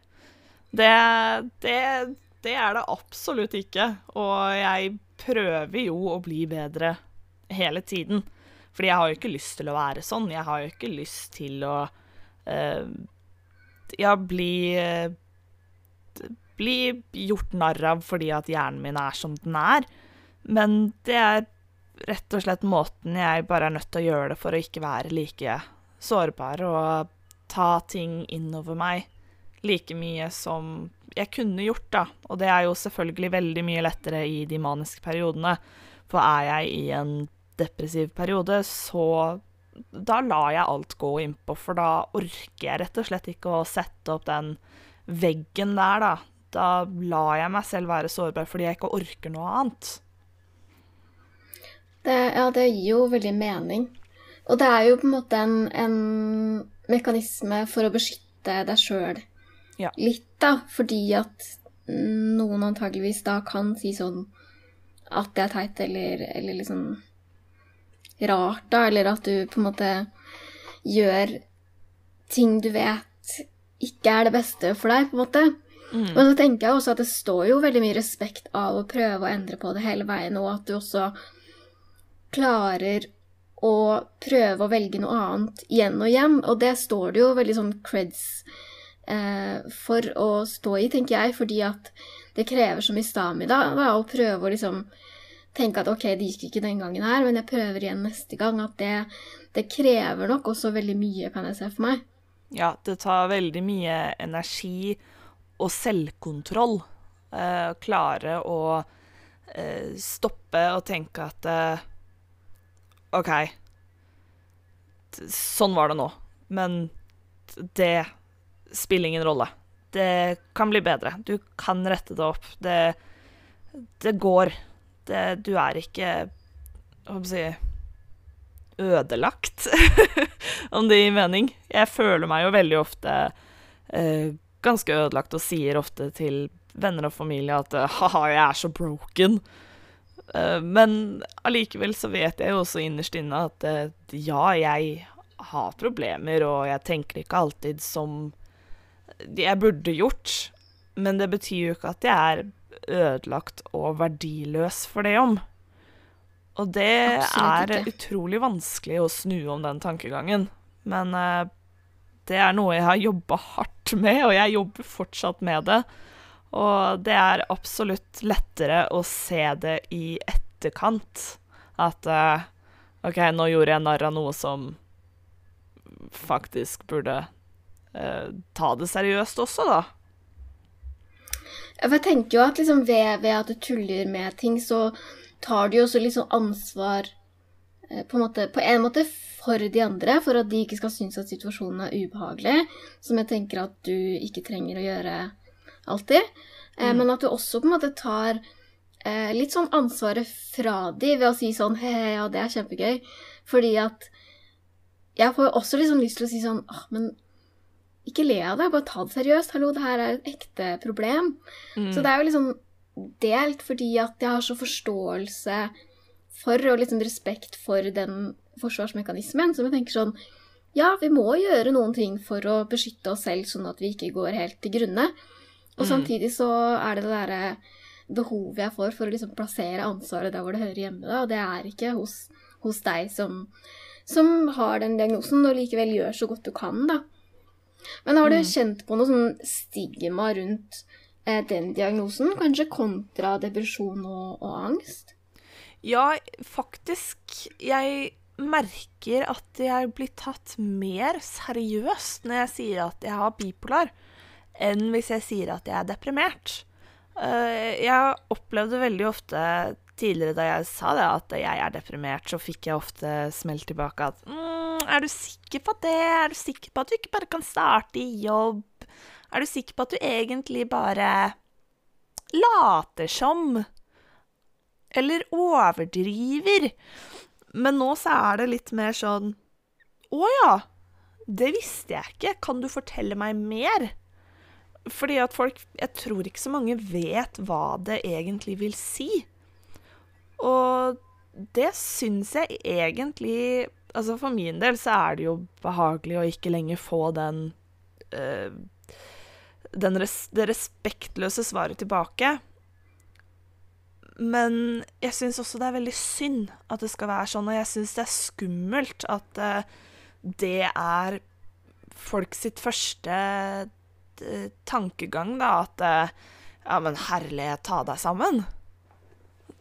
Det, det, det er det absolutt ikke. Og jeg prøver jo å bli bedre hele tiden. Fordi jeg har jo ikke lyst til å være sånn. Jeg har jo ikke lyst til å uh, Ja, bli uh, Bli gjort narr av fordi at hjernen min er som den er. Men det er rett og slett måten jeg bare er nødt til å gjøre det for å ikke være like sårbar og ta ting innover meg like mye som jeg kunne gjort, da. Og det er jo selvfølgelig veldig mye lettere i de maniske periodene. For er jeg i en depressiv periode, så da lar jeg alt gå innpå, for da orker jeg rett og slett ikke å sette opp den veggen der, da. Da lar jeg meg selv være sårbar fordi jeg ikke orker noe annet. Det, ja, det gir jo veldig mening. Og det er jo på en måte en, en mekanisme for å beskytte deg sjøl ja. litt, da. Fordi at noen antageligvis da kan si sånn at det er teit, eller, eller liksom rart, da. Eller at du på en måte gjør ting du vet ikke er det beste for deg, på en måte. Mm. Men så tenker jeg også at det står jo veldig mye respekt av å prøve å endre på det hele veien, og at du også klarer å prøve å velge noe annet igjen og igjen. Og det står det jo veldig sånn creds for å stå i, tenker jeg, fordi at det krever så mye stamina å prøve å liksom tenke at ok, det gikk ikke den gangen her, men jeg prøver igjen neste gang. At det, det krever nok også veldig mye, kan jeg se for meg. Ja, det tar veldig mye energi og selvkontroll. Eh, klare å eh, stoppe og tenke at eh, OK, sånn var det nå. Men det spiller ingen rolle. Det kan bli bedre. Du kan rette det opp. Det, det går. Det, du er ikke Hva skal jeg si Ødelagt, om det gir mening. Jeg føler meg jo veldig ofte eh, ganske ødelagt og sier ofte til venner og familie at ha-ha, jeg er så broken. Eh, men allikevel så vet jeg jo også innerst inne at eh, ja, jeg har problemer, og jeg tenker ikke alltid som jeg burde gjort. Men det betyr jo ikke at jeg er ødelagt og verdiløs for det om. Og det er utrolig vanskelig å snu om den tankegangen. Men uh, det er noe jeg har jobba hardt med, og jeg jobber fortsatt med det. Og det er absolutt lettere å se det i etterkant. At uh, OK, nå gjorde jeg narr av noe som faktisk burde uh, ta det seriøst også, da. Jeg tenker jo at liksom ved, ved, at du tuller med ting, så tar du jo også liksom ansvar uh, på, en måte, på en måte for de andre, for at de ikke skal synes at situasjonen er ubehagelig. Som jeg tenker at du ikke trenger å gjøre alltid. Eh, mm. Men at du også på en måte tar eh, litt sånn ansvaret fra de ved å si sånn He, ja, det er kjempegøy. Fordi at jeg får jo også liksom lyst til å si sånn Åh, men ikke le av det, bare ta det seriøst. Hallo, det her er et ekte problem. Mm. Så det er jo liksom delt fordi at jeg har så forståelse for og liksom respekt for den forsvarsmekanismen som jeg tenker sånn Ja, vi må gjøre noen ting for å beskytte oss selv, sånn at vi ikke går helt til grunne. Og mm. samtidig så er det det derre behovet jeg får for å liksom plassere ansvaret der hvor det hører hjemme. Da. Og det er ikke hos, hos deg som, som, har den diagnosen, og likevel gjør så godt du kan, da. Men har du mm. kjent på noe sånn stigma rundt eh, den diagnosen? Kanskje kontra depresjon og, og angst? Ja, faktisk. Jeg merker at jeg blir tatt mer seriøst når jeg sier at jeg har bipolar enn hvis jeg sier at jeg er deprimert. Eh, jeg opplevde veldig ofte tidligere da jeg sa det, at jeg er deprimert, så fikk jeg ofte smelt tilbake at mm, Er du sikker på det? Er du sikker på at du ikke bare kan starte i jobb? Er du sikker på at du egentlig bare later som? Eller overdriver? Men nå så er det litt mer sånn Å ja, det visste jeg ikke. Kan du fortelle meg mer? Fordi at folk Jeg tror ikke så mange vet hva det egentlig vil si. Og det syns jeg egentlig Altså for min del så er det jo behagelig å ikke lenger få den uh, den res det respektløse svaret tilbake. Men jeg syns også det er veldig synd at det skal være sånn, og jeg syns det er skummelt at uh, det er folk sitt første uh, tankegang, da, at ja, men herlighet, ta deg sammen.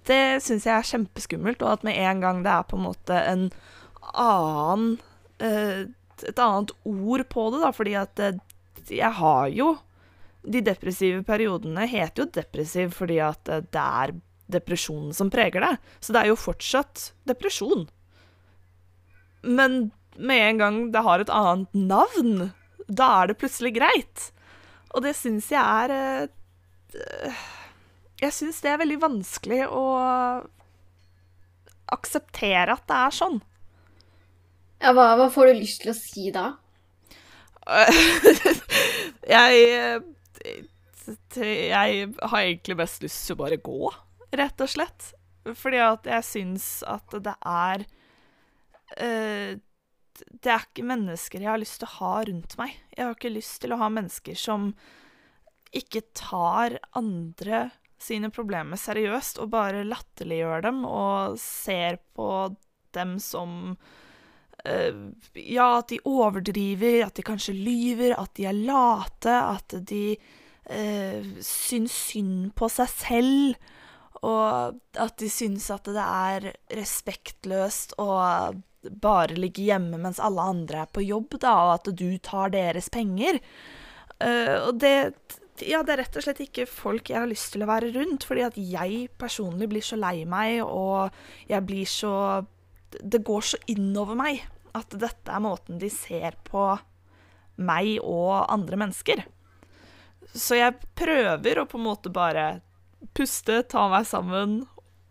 Det syns jeg er kjempeskummelt, og at med en gang det er på en måte en annen Et annet ord på det, da, fordi at jeg har jo De depressive periodene heter jo depressiv fordi at det er depresjonen som preger det. Så det er jo fortsatt depresjon. Men med en gang det har et annet navn, da er det plutselig greit. Og det syns jeg er Jeg syns det er veldig vanskelig å akseptere at det er sånn. Ja, hva, hva får du lyst til å si da? jeg eh, Jeg har egentlig mest lyst til å bare gå rett og slett. Fordi at jeg syns at det er uh, Det er ikke mennesker jeg har lyst til å ha rundt meg. Jeg har ikke lyst til å ha mennesker som ikke tar andre sine problemer seriøst og bare latterliggjør dem og ser på dem som Ja, at de overdriver, at de kanskje lyver, at de er late, at de uh, syns synd på seg selv. Og at de syns at det er respektløst å bare ligge hjemme mens alle andre er på jobb, da, og at du tar deres penger. Uh, og det Ja, det er rett og slett ikke folk jeg har lyst til å være rundt, fordi at jeg personlig blir så lei meg, og jeg blir så Det går så innover meg at dette er måten de ser på meg og andre mennesker. Så jeg prøver å på en måte bare puste, ta meg sammen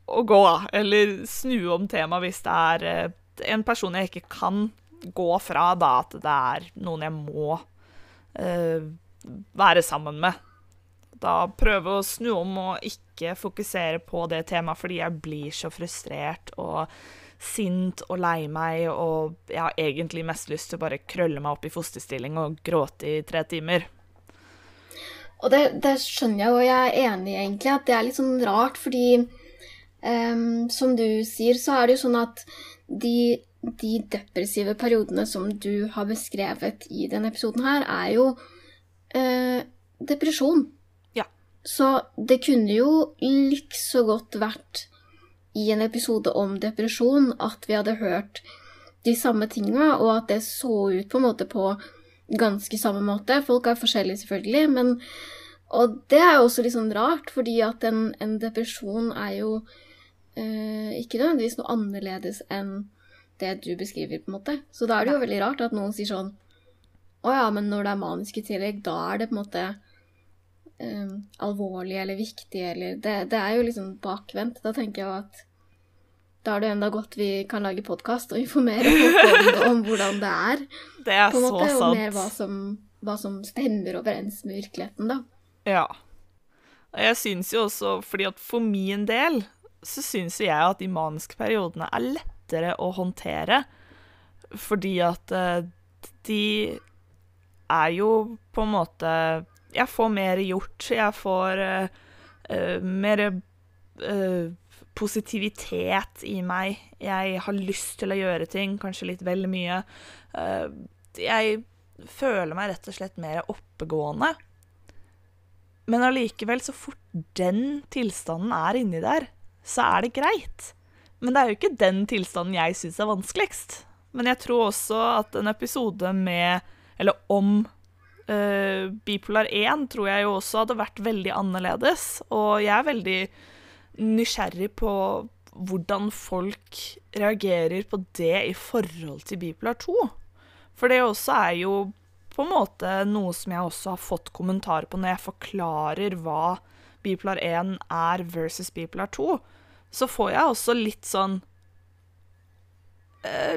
og gå, Eller snu om temaet hvis det er eh, en person jeg ikke kan gå fra, da, at det er noen jeg må uh, være sammen med. Da prøve å snu om og ikke fokusere på det temaet, fordi jeg blir så frustrert og sint og lei meg, og jeg har egentlig mest lyst til å bare krølle meg opp i fosterstilling og gråte i tre timer. Og det, det, skjønner jeg, og jeg er enig egentlig at det er litt sånn rart, fordi um, som du sier, så er det jo sånn at de, de, depressive periodene som du har beskrevet i denne episoden her, er jo uh, depresjon. Ja. Så det kunne jo likså godt vært i en episode om depresjon at vi hadde hørt de samme tinga, og at det så ut på en måte på ganske samme måte. Folk er forskjellige, selvfølgelig, men Og det er jo også litt sånn rart, fordi at en, en depresjon er jo eh, ikke nødvendigvis noe annerledes enn det du beskriver, på en måte. Så da er det jo veldig rart at noen sier sånn Å ja, men når det er manisk i tillegg, da er det på en måte eh, alvorlig eller viktig, eller det, det er jo liksom bakvendt. Da tenker jeg at da er det enda godt vi kan lage podkast og informere folk om, hvordan det er. Det er på en måte, så sant. Og mer hva som, hva som stemmer overens med virkeligheten, da. Ja. Og jeg syns jo også, fordi at for min del så syns jo jeg at de maniske periodene er lettere å håndtere. Fordi at uh, de er jo på en måte Jeg får mer gjort. Jeg får uh, uh, mer positivitet i meg. Jeg har lyst til å gjøre ting, kanskje litt vel mye. Uh, jeg føler meg rett og slett mer oppegående. Men allikevel, så fort den tilstanden er inni der, så er det greit. Men det er jo ikke den tilstanden jeg syns er vanskeligst. Men jeg tror også at en episode med, eller om, uh, bipolar 1 tror jeg jo også hadde vært veldig annerledes. Og jeg er veldig nysgjerrig på hvordan folk reagerer på det i forhold til bipolar 2. For det også er jo på en måte noe som jeg også har fått kommentarer på når jeg forklarer hva bipolar 1 er versus bipolar 2. Så får jeg også litt sånn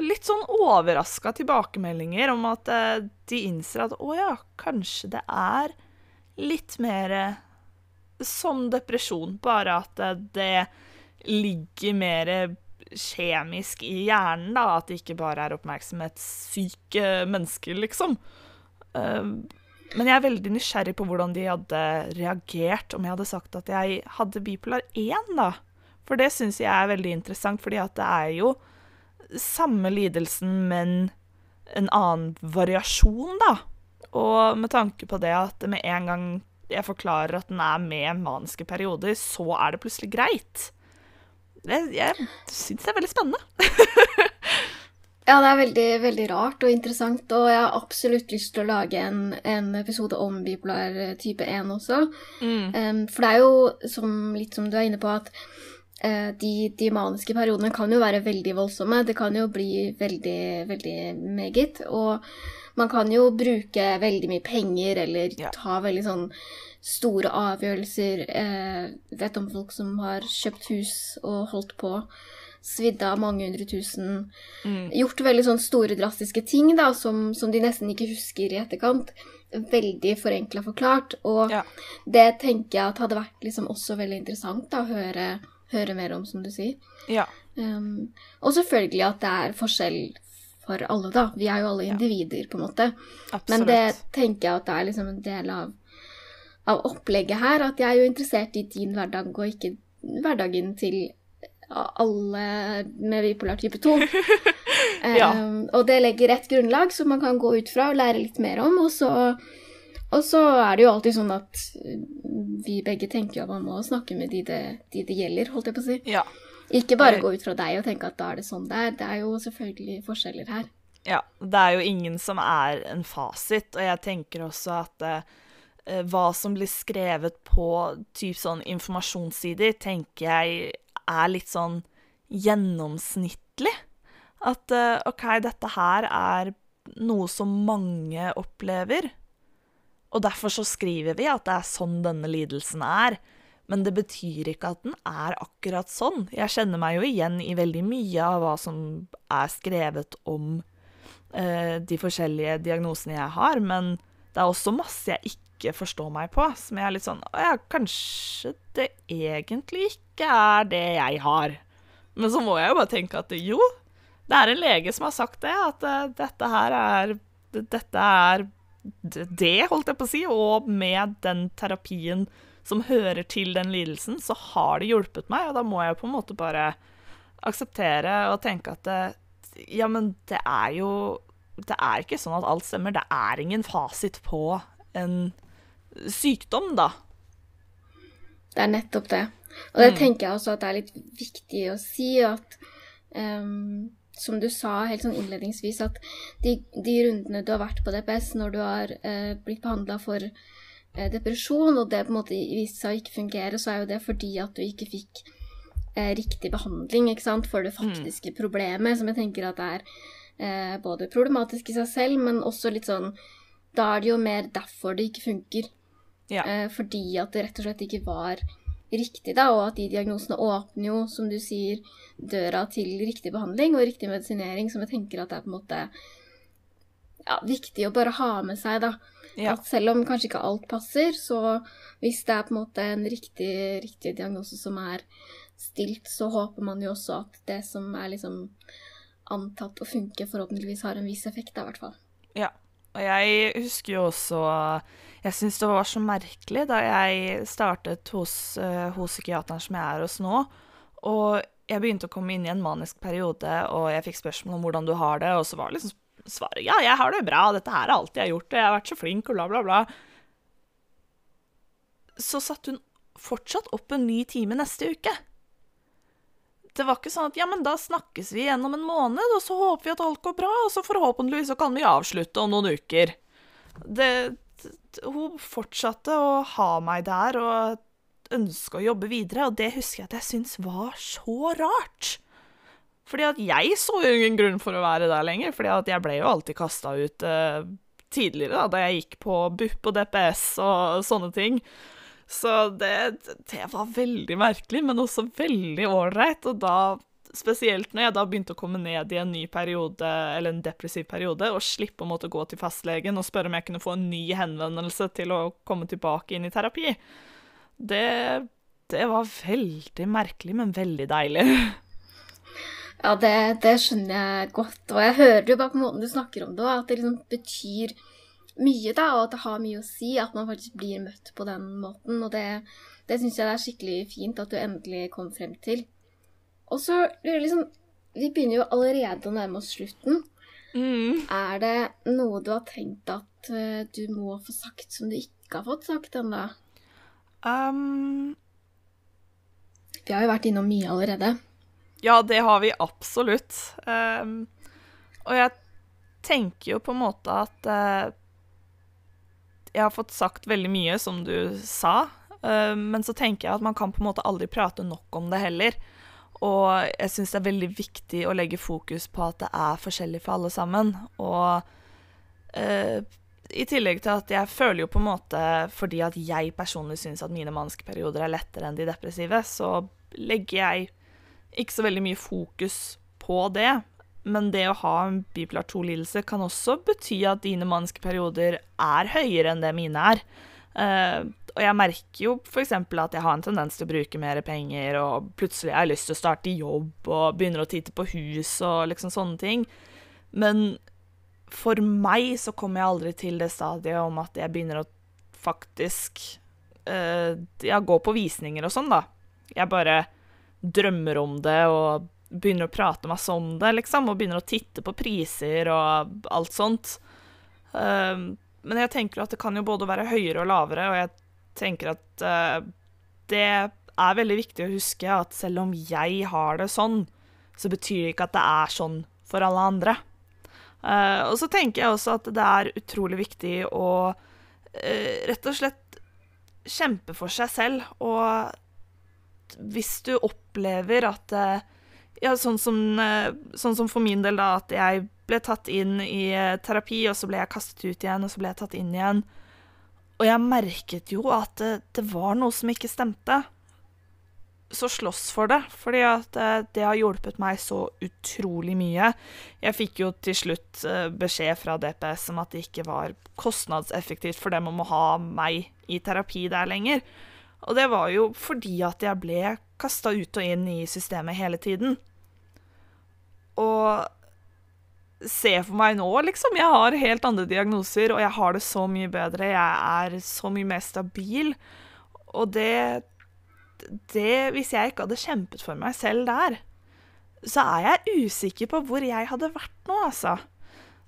Litt sånn overraska tilbakemeldinger om at eh, de innser at å ja, kanskje det er litt mer eh, som depresjon, bare at det, ligger mer kjemisk i hjernen, da. At det ikke bare er oppmerksomhetssyke mennesker, liksom. Men jeg er veldig nysgjerrig på hvordan de hadde reagert om jeg hadde sagt at jeg hadde bipolar 1, da. For det syns jeg er veldig interessant, fordi at det er jo samme lidelsen, men en annen variasjon, da. Og med tanke på det at med en gang jeg forklarer at den er med maniske perioder, så er det plutselig greit. Jeg, jeg syns det er veldig spennende. ja, det er veldig, veldig rart og interessant, og jeg har absolutt lyst til å lage en, en episode om bipolar type 1 også. Mm. Um, for det er jo, som, litt som du er inne på, at de, de, maniske periodene kan jo være veldig voldsomme. Det kan jo bli veldig, veldig meget. Og man kan jo bruke veldig mye penger eller ja. ta veldig sånn store avgjørelser. Eh, vet om folk som har kjøpt hus og holdt på. Svidd av mange hundre tusen. Mm. Gjort veldig sånn store, drastiske ting da, som, som, de nesten ikke husker i etterkant. Veldig forenkla forklart. Og ja. det tenker jeg at hadde vært liksom også veldig interessant da, å høre, høre mer om, som du sier. Ja. Um, og selvfølgelig at det er forskjell for alle, da. Vi er jo alle individer, på en måte. Absolutt. Men det tenker jeg at det er liksom en del av, av opplegget her. At jeg er jo interessert i din hverdag, og ikke hverdagen til alle med bipolar type 2. ja. um, og det legger et grunnlag som man kan gå ut fra og lære litt mer om. Og så, og så er det jo alltid sånn at vi begge tenker at man må snakke med de det, de det gjelder, holdt jeg på å si. Ja. Ikke bare gå ut fra deg og tenke at da er det sånn det er. Det er jo selvfølgelig forskjeller her. Ja, det er jo ingen som er en fasit, og jeg tenker også at eh, hva som blir skrevet på typ sånn informasjonssider, tenker jeg er litt sånn gjennomsnittlig. At eh, OK, dette her er noe som mange opplever, og derfor så skriver vi at det er sånn denne lidelsen er. Men det betyr ikke at den er akkurat sånn. Jeg kjenner meg jo igjen i veldig mye av hva som er skrevet om eh, de forskjellige diagnosene jeg har, men det er også masse jeg ikke forstår meg på, som jeg er litt sånn Å ja, kanskje det egentlig ikke er det jeg har. Men så må jeg jo bare tenke at jo, det er en lege som har sagt det, at uh, dette her er Dette er det, holdt jeg på å si, og med den terapien som hører til den lidelsen, så har det hjulpet meg, og da må jeg på en måte bare akseptere og tenke at det, ja, men det er jo Det er ikke sånn at alt stemmer. Det er ingen fasit på en sykdom, da. Det er nettopp det. Og det mm. tenker jeg også at det er litt viktig å si at um, Som du sa helt sånn innledningsvis, at de, de, rundene du har vært på DPS når du har eh, blitt behandla for Eh, depresjon, og det på en måte viste seg å ikke fungere, så er jo det fordi at du ikke fikk eh, riktig behandling ikke sant, for det mm. faktiske mm. problemet, som jeg tenker at er eh, både problematisk i seg selv, men også litt sånn Da er det jo mer derfor det ikke funker. Ja. Eh, fordi at det rett og slett ikke var riktig, da, og at de diagnosene åpner jo, som du sier, døra til riktig behandling og riktig medisinering, som jeg tenker at det er på en måte ja, viktig å bare ha med seg, da. Ja. At selv om kanskje ikke alt passer, så hvis det er på en måte en riktig, riktig diagnose som er stilt, så håper man jo også at det som er liksom antatt å funke, forhåpentligvis har en viss effekt, da, i hvert fall. Ja. Og jeg husker jo også Jeg syns det var så merkelig da jeg startet hos, uh, hos psykiateren som jeg er hos nå. Og jeg begynte å komme inn i en manisk periode, og jeg fikk spørsmål om hvordan du har det, og så var det liksom svaret ja, jeg har det bra, dette her er alt jeg har gjort, jeg har vært så flink, og bla, bla, bla. Så satte hun fortsatt opp en ny time neste uke. Det var ikke sånn at ja, men da snakkes vi igjen om en måned, og så håper vi at alt går bra, og så forhåpentligvis så kan vi avslutte om noen uker. Det, hun fortsatte å ha meg der og ønske å jobbe videre, og det husker jeg at jeg syntes var så rart. Fordi at jeg så jo ingen grunn for å være der lenger, fordi at jeg ble jo alltid kasta ut uh, tidligere, da, da jeg gikk på BUP og DPS og sånne ting. Så det, det var veldig merkelig, men også veldig ålreit. Og da spesielt når jeg da begynte å komme ned i en ny periode, eller en depressiv periode, og slippe å måtte gå til fastlegen og spørre om jeg kunne få en ny henvendelse til å komme tilbake inn i terapi. Det, det var veldig merkelig, men veldig deilig. Ja, det, det, skjønner jeg godt. Og jeg hører jo bare på måten du snakker om det, at det liksom betyr mye, da, og at det har mye å si at man faktisk blir møtt på den måten. Og det, det syns jeg det er skikkelig fint at du endelig kom frem til. Og så liksom Vi begynner jo allerede å nærme oss slutten. Mm. Er det noe du har tenkt at uh, du må få sagt som du ikke har fått sagt ennå? Um... Vi har jo vært innom mye allerede. Ja, det har vi absolutt. Um, og jeg tenker jo på en måte at uh, jeg har fått sagt veldig mye, som du sa. Uh, men så tenker jeg at man kan på en måte aldri prate nok om det heller. Og jeg syns det er veldig viktig å legge fokus på at det er forskjellig for alle sammen. Og uh, i tillegg til at jeg føler jo på en måte Fordi at jeg personlig syns at mine maniske perioder er lettere enn de depressive, så legger jeg ikke så veldig mye fokus på det. Men det å ha en bipolar 2-lidelse kan også bety at dine maniske perioder er høyere enn det mine er. Uh, og jeg merker jo f.eks. at jeg har en tendens til å bruke mer penger, og plutselig har jeg lyst til å starte jobb og begynner å titte på hus og liksom sånne ting. Men for meg så kommer jeg aldri til det stadiet om at jeg begynner å faktisk uh, ja, gå på visninger og sånn, da. Jeg bare drømmer om det og begynner å prate masse om det, liksom, og begynner å titte på priser og alt sånt. Um, men jeg tenker at det kan jo både være høyere og lavere, og jeg tenker at uh, det er veldig viktig å huske at selv om jeg har det sånn, så betyr det ikke at det er sånn for alle andre. Uh, og så tenker jeg også at det er utrolig viktig å uh, rett og slett kjempe for seg selv. Og hvis du opplever at uh, ja, sånn som, eh, sånn som, for min del, da, at jeg ble tatt inn i eh, terapi, og så ble jeg kastet ut igjen, og så ble jeg tatt inn igjen. Og jeg merket jo at det, det var noe som ikke stemte. Så slåss for det, fordi at eh, det har hjulpet meg så utrolig mye. Jeg fikk jo til slutt beskjed fra DPS om at det ikke var kostnadseffektivt for dem om å ha meg i terapi der lenger. Og det var jo fordi at jeg ble kasta ut og inn i systemet hele tiden. Og se for meg nå, liksom. Jeg har helt andre diagnoser, og jeg har det så mye bedre. Jeg er så mye mer stabil. Og det, det Hvis jeg ikke hadde kjempet for meg selv der, så er jeg usikker på hvor jeg hadde vært nå, altså.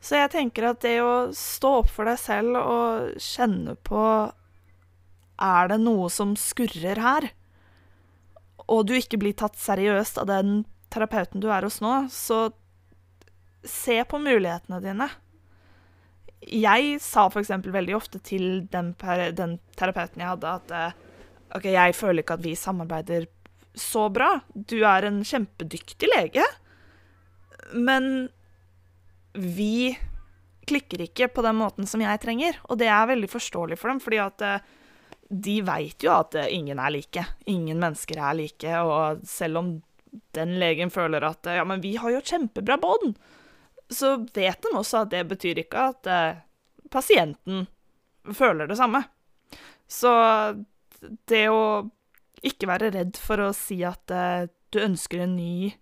Så jeg tenker at det å stå opp for deg selv og kjenne på Er det noe som skurrer her? Og du ikke blir tatt seriøst av den terapeuten du er hos nå, så se på mulighetene dine. Jeg sa f.eks. veldig ofte til den, den, terapeuten jeg hadde, at eh, OK, jeg føler ikke at vi samarbeider så bra. Du er en kjempedyktig lege, men vi klikker ikke på den måten som jeg trenger. Og det er veldig forståelig for dem, fordi at eh, de veit jo at ingen er like. Ingen mennesker er like, og selv om den legen føler at ja, men vi har jo kjempebra bånd, så vet de også at det betyr ikke at eh, pasienten føler det samme. Så det å ikke være redd for å si at eh, du ønsker en ny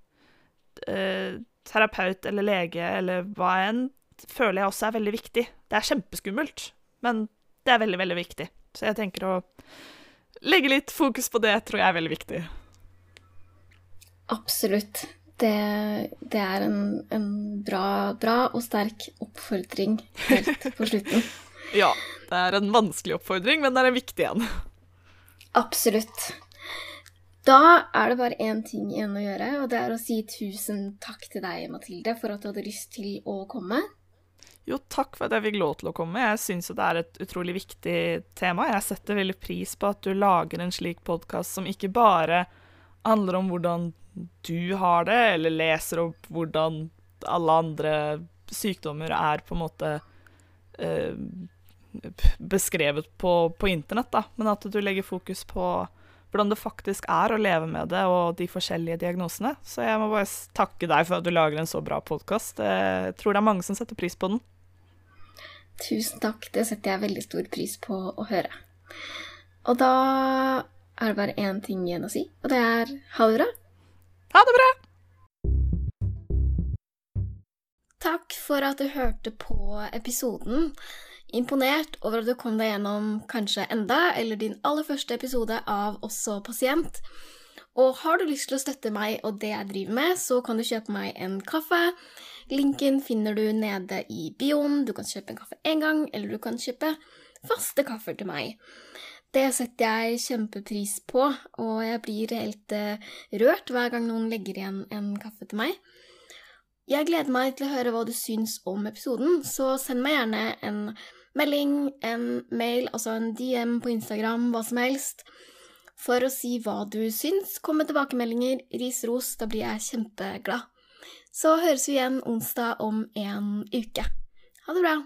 eh, terapeut eller lege eller hva enn, føler jeg også er veldig viktig. Det er kjempeskummelt, men det er veldig, veldig viktig. Så jeg tenker å legge litt fokus på det tror jeg er veldig viktig. Absolutt. Det, det er en, en bra, bra, og sterk oppfordring helt på slutten. ja. Det er en vanskelig oppfordring, men det er en viktig en. Absolutt. Da er det bare én ting igjen å gjøre, og det er å si tusen takk til deg, Mathilde, for at du hadde lyst til å komme. Jo, takk for at jeg fikk lov til å komme. Jeg syns det er et utrolig viktig tema. Jeg setter veldig pris på at du lager en slik podkast som ikke bare handler om hvordan du har det, eller leser opp hvordan alle andre sykdommer er på en måte eh, beskrevet på, på, internett, da. Men at du legger fokus på, hvordan det faktisk er å leve med det og de forskjellige diagnosene. Så jeg må bare takke deg for at du lager en så bra podkast. Jeg tror det er mange som setter pris på den. Tusen takk, det setter jeg veldig stor pris på å høre. Og da er det bare én ting igjen å si, og det er ha det bra. Ha det bra! Takk for at du hørte på episoden. Imponert over at du kom deg gjennom kanskje enda, eller din aller første episode av Også pasient. Og har du lyst til å støtte meg og det jeg driver med, så kan du kjøpe meg en kaffe. Linken finner du nede i bioen. Du kan kjøpe en kaffe én gang, eller du kan kjøpe faste kaffer til meg. Det setter jeg kjempepris på, og jeg blir helt uh, rørt hver gang noen legger igjen en kaffe til meg. Jeg gleder meg til å høre hva du syns om episoden, så send meg gjerne en melding, en mail, altså en DM på Instagram, hva som helst, for å si hva du syns. Kom med tilbakemeldinger, ris, ros, da blir jeg kjempeglad. Så høres vi igjen onsdag om en uke. Ha det bra.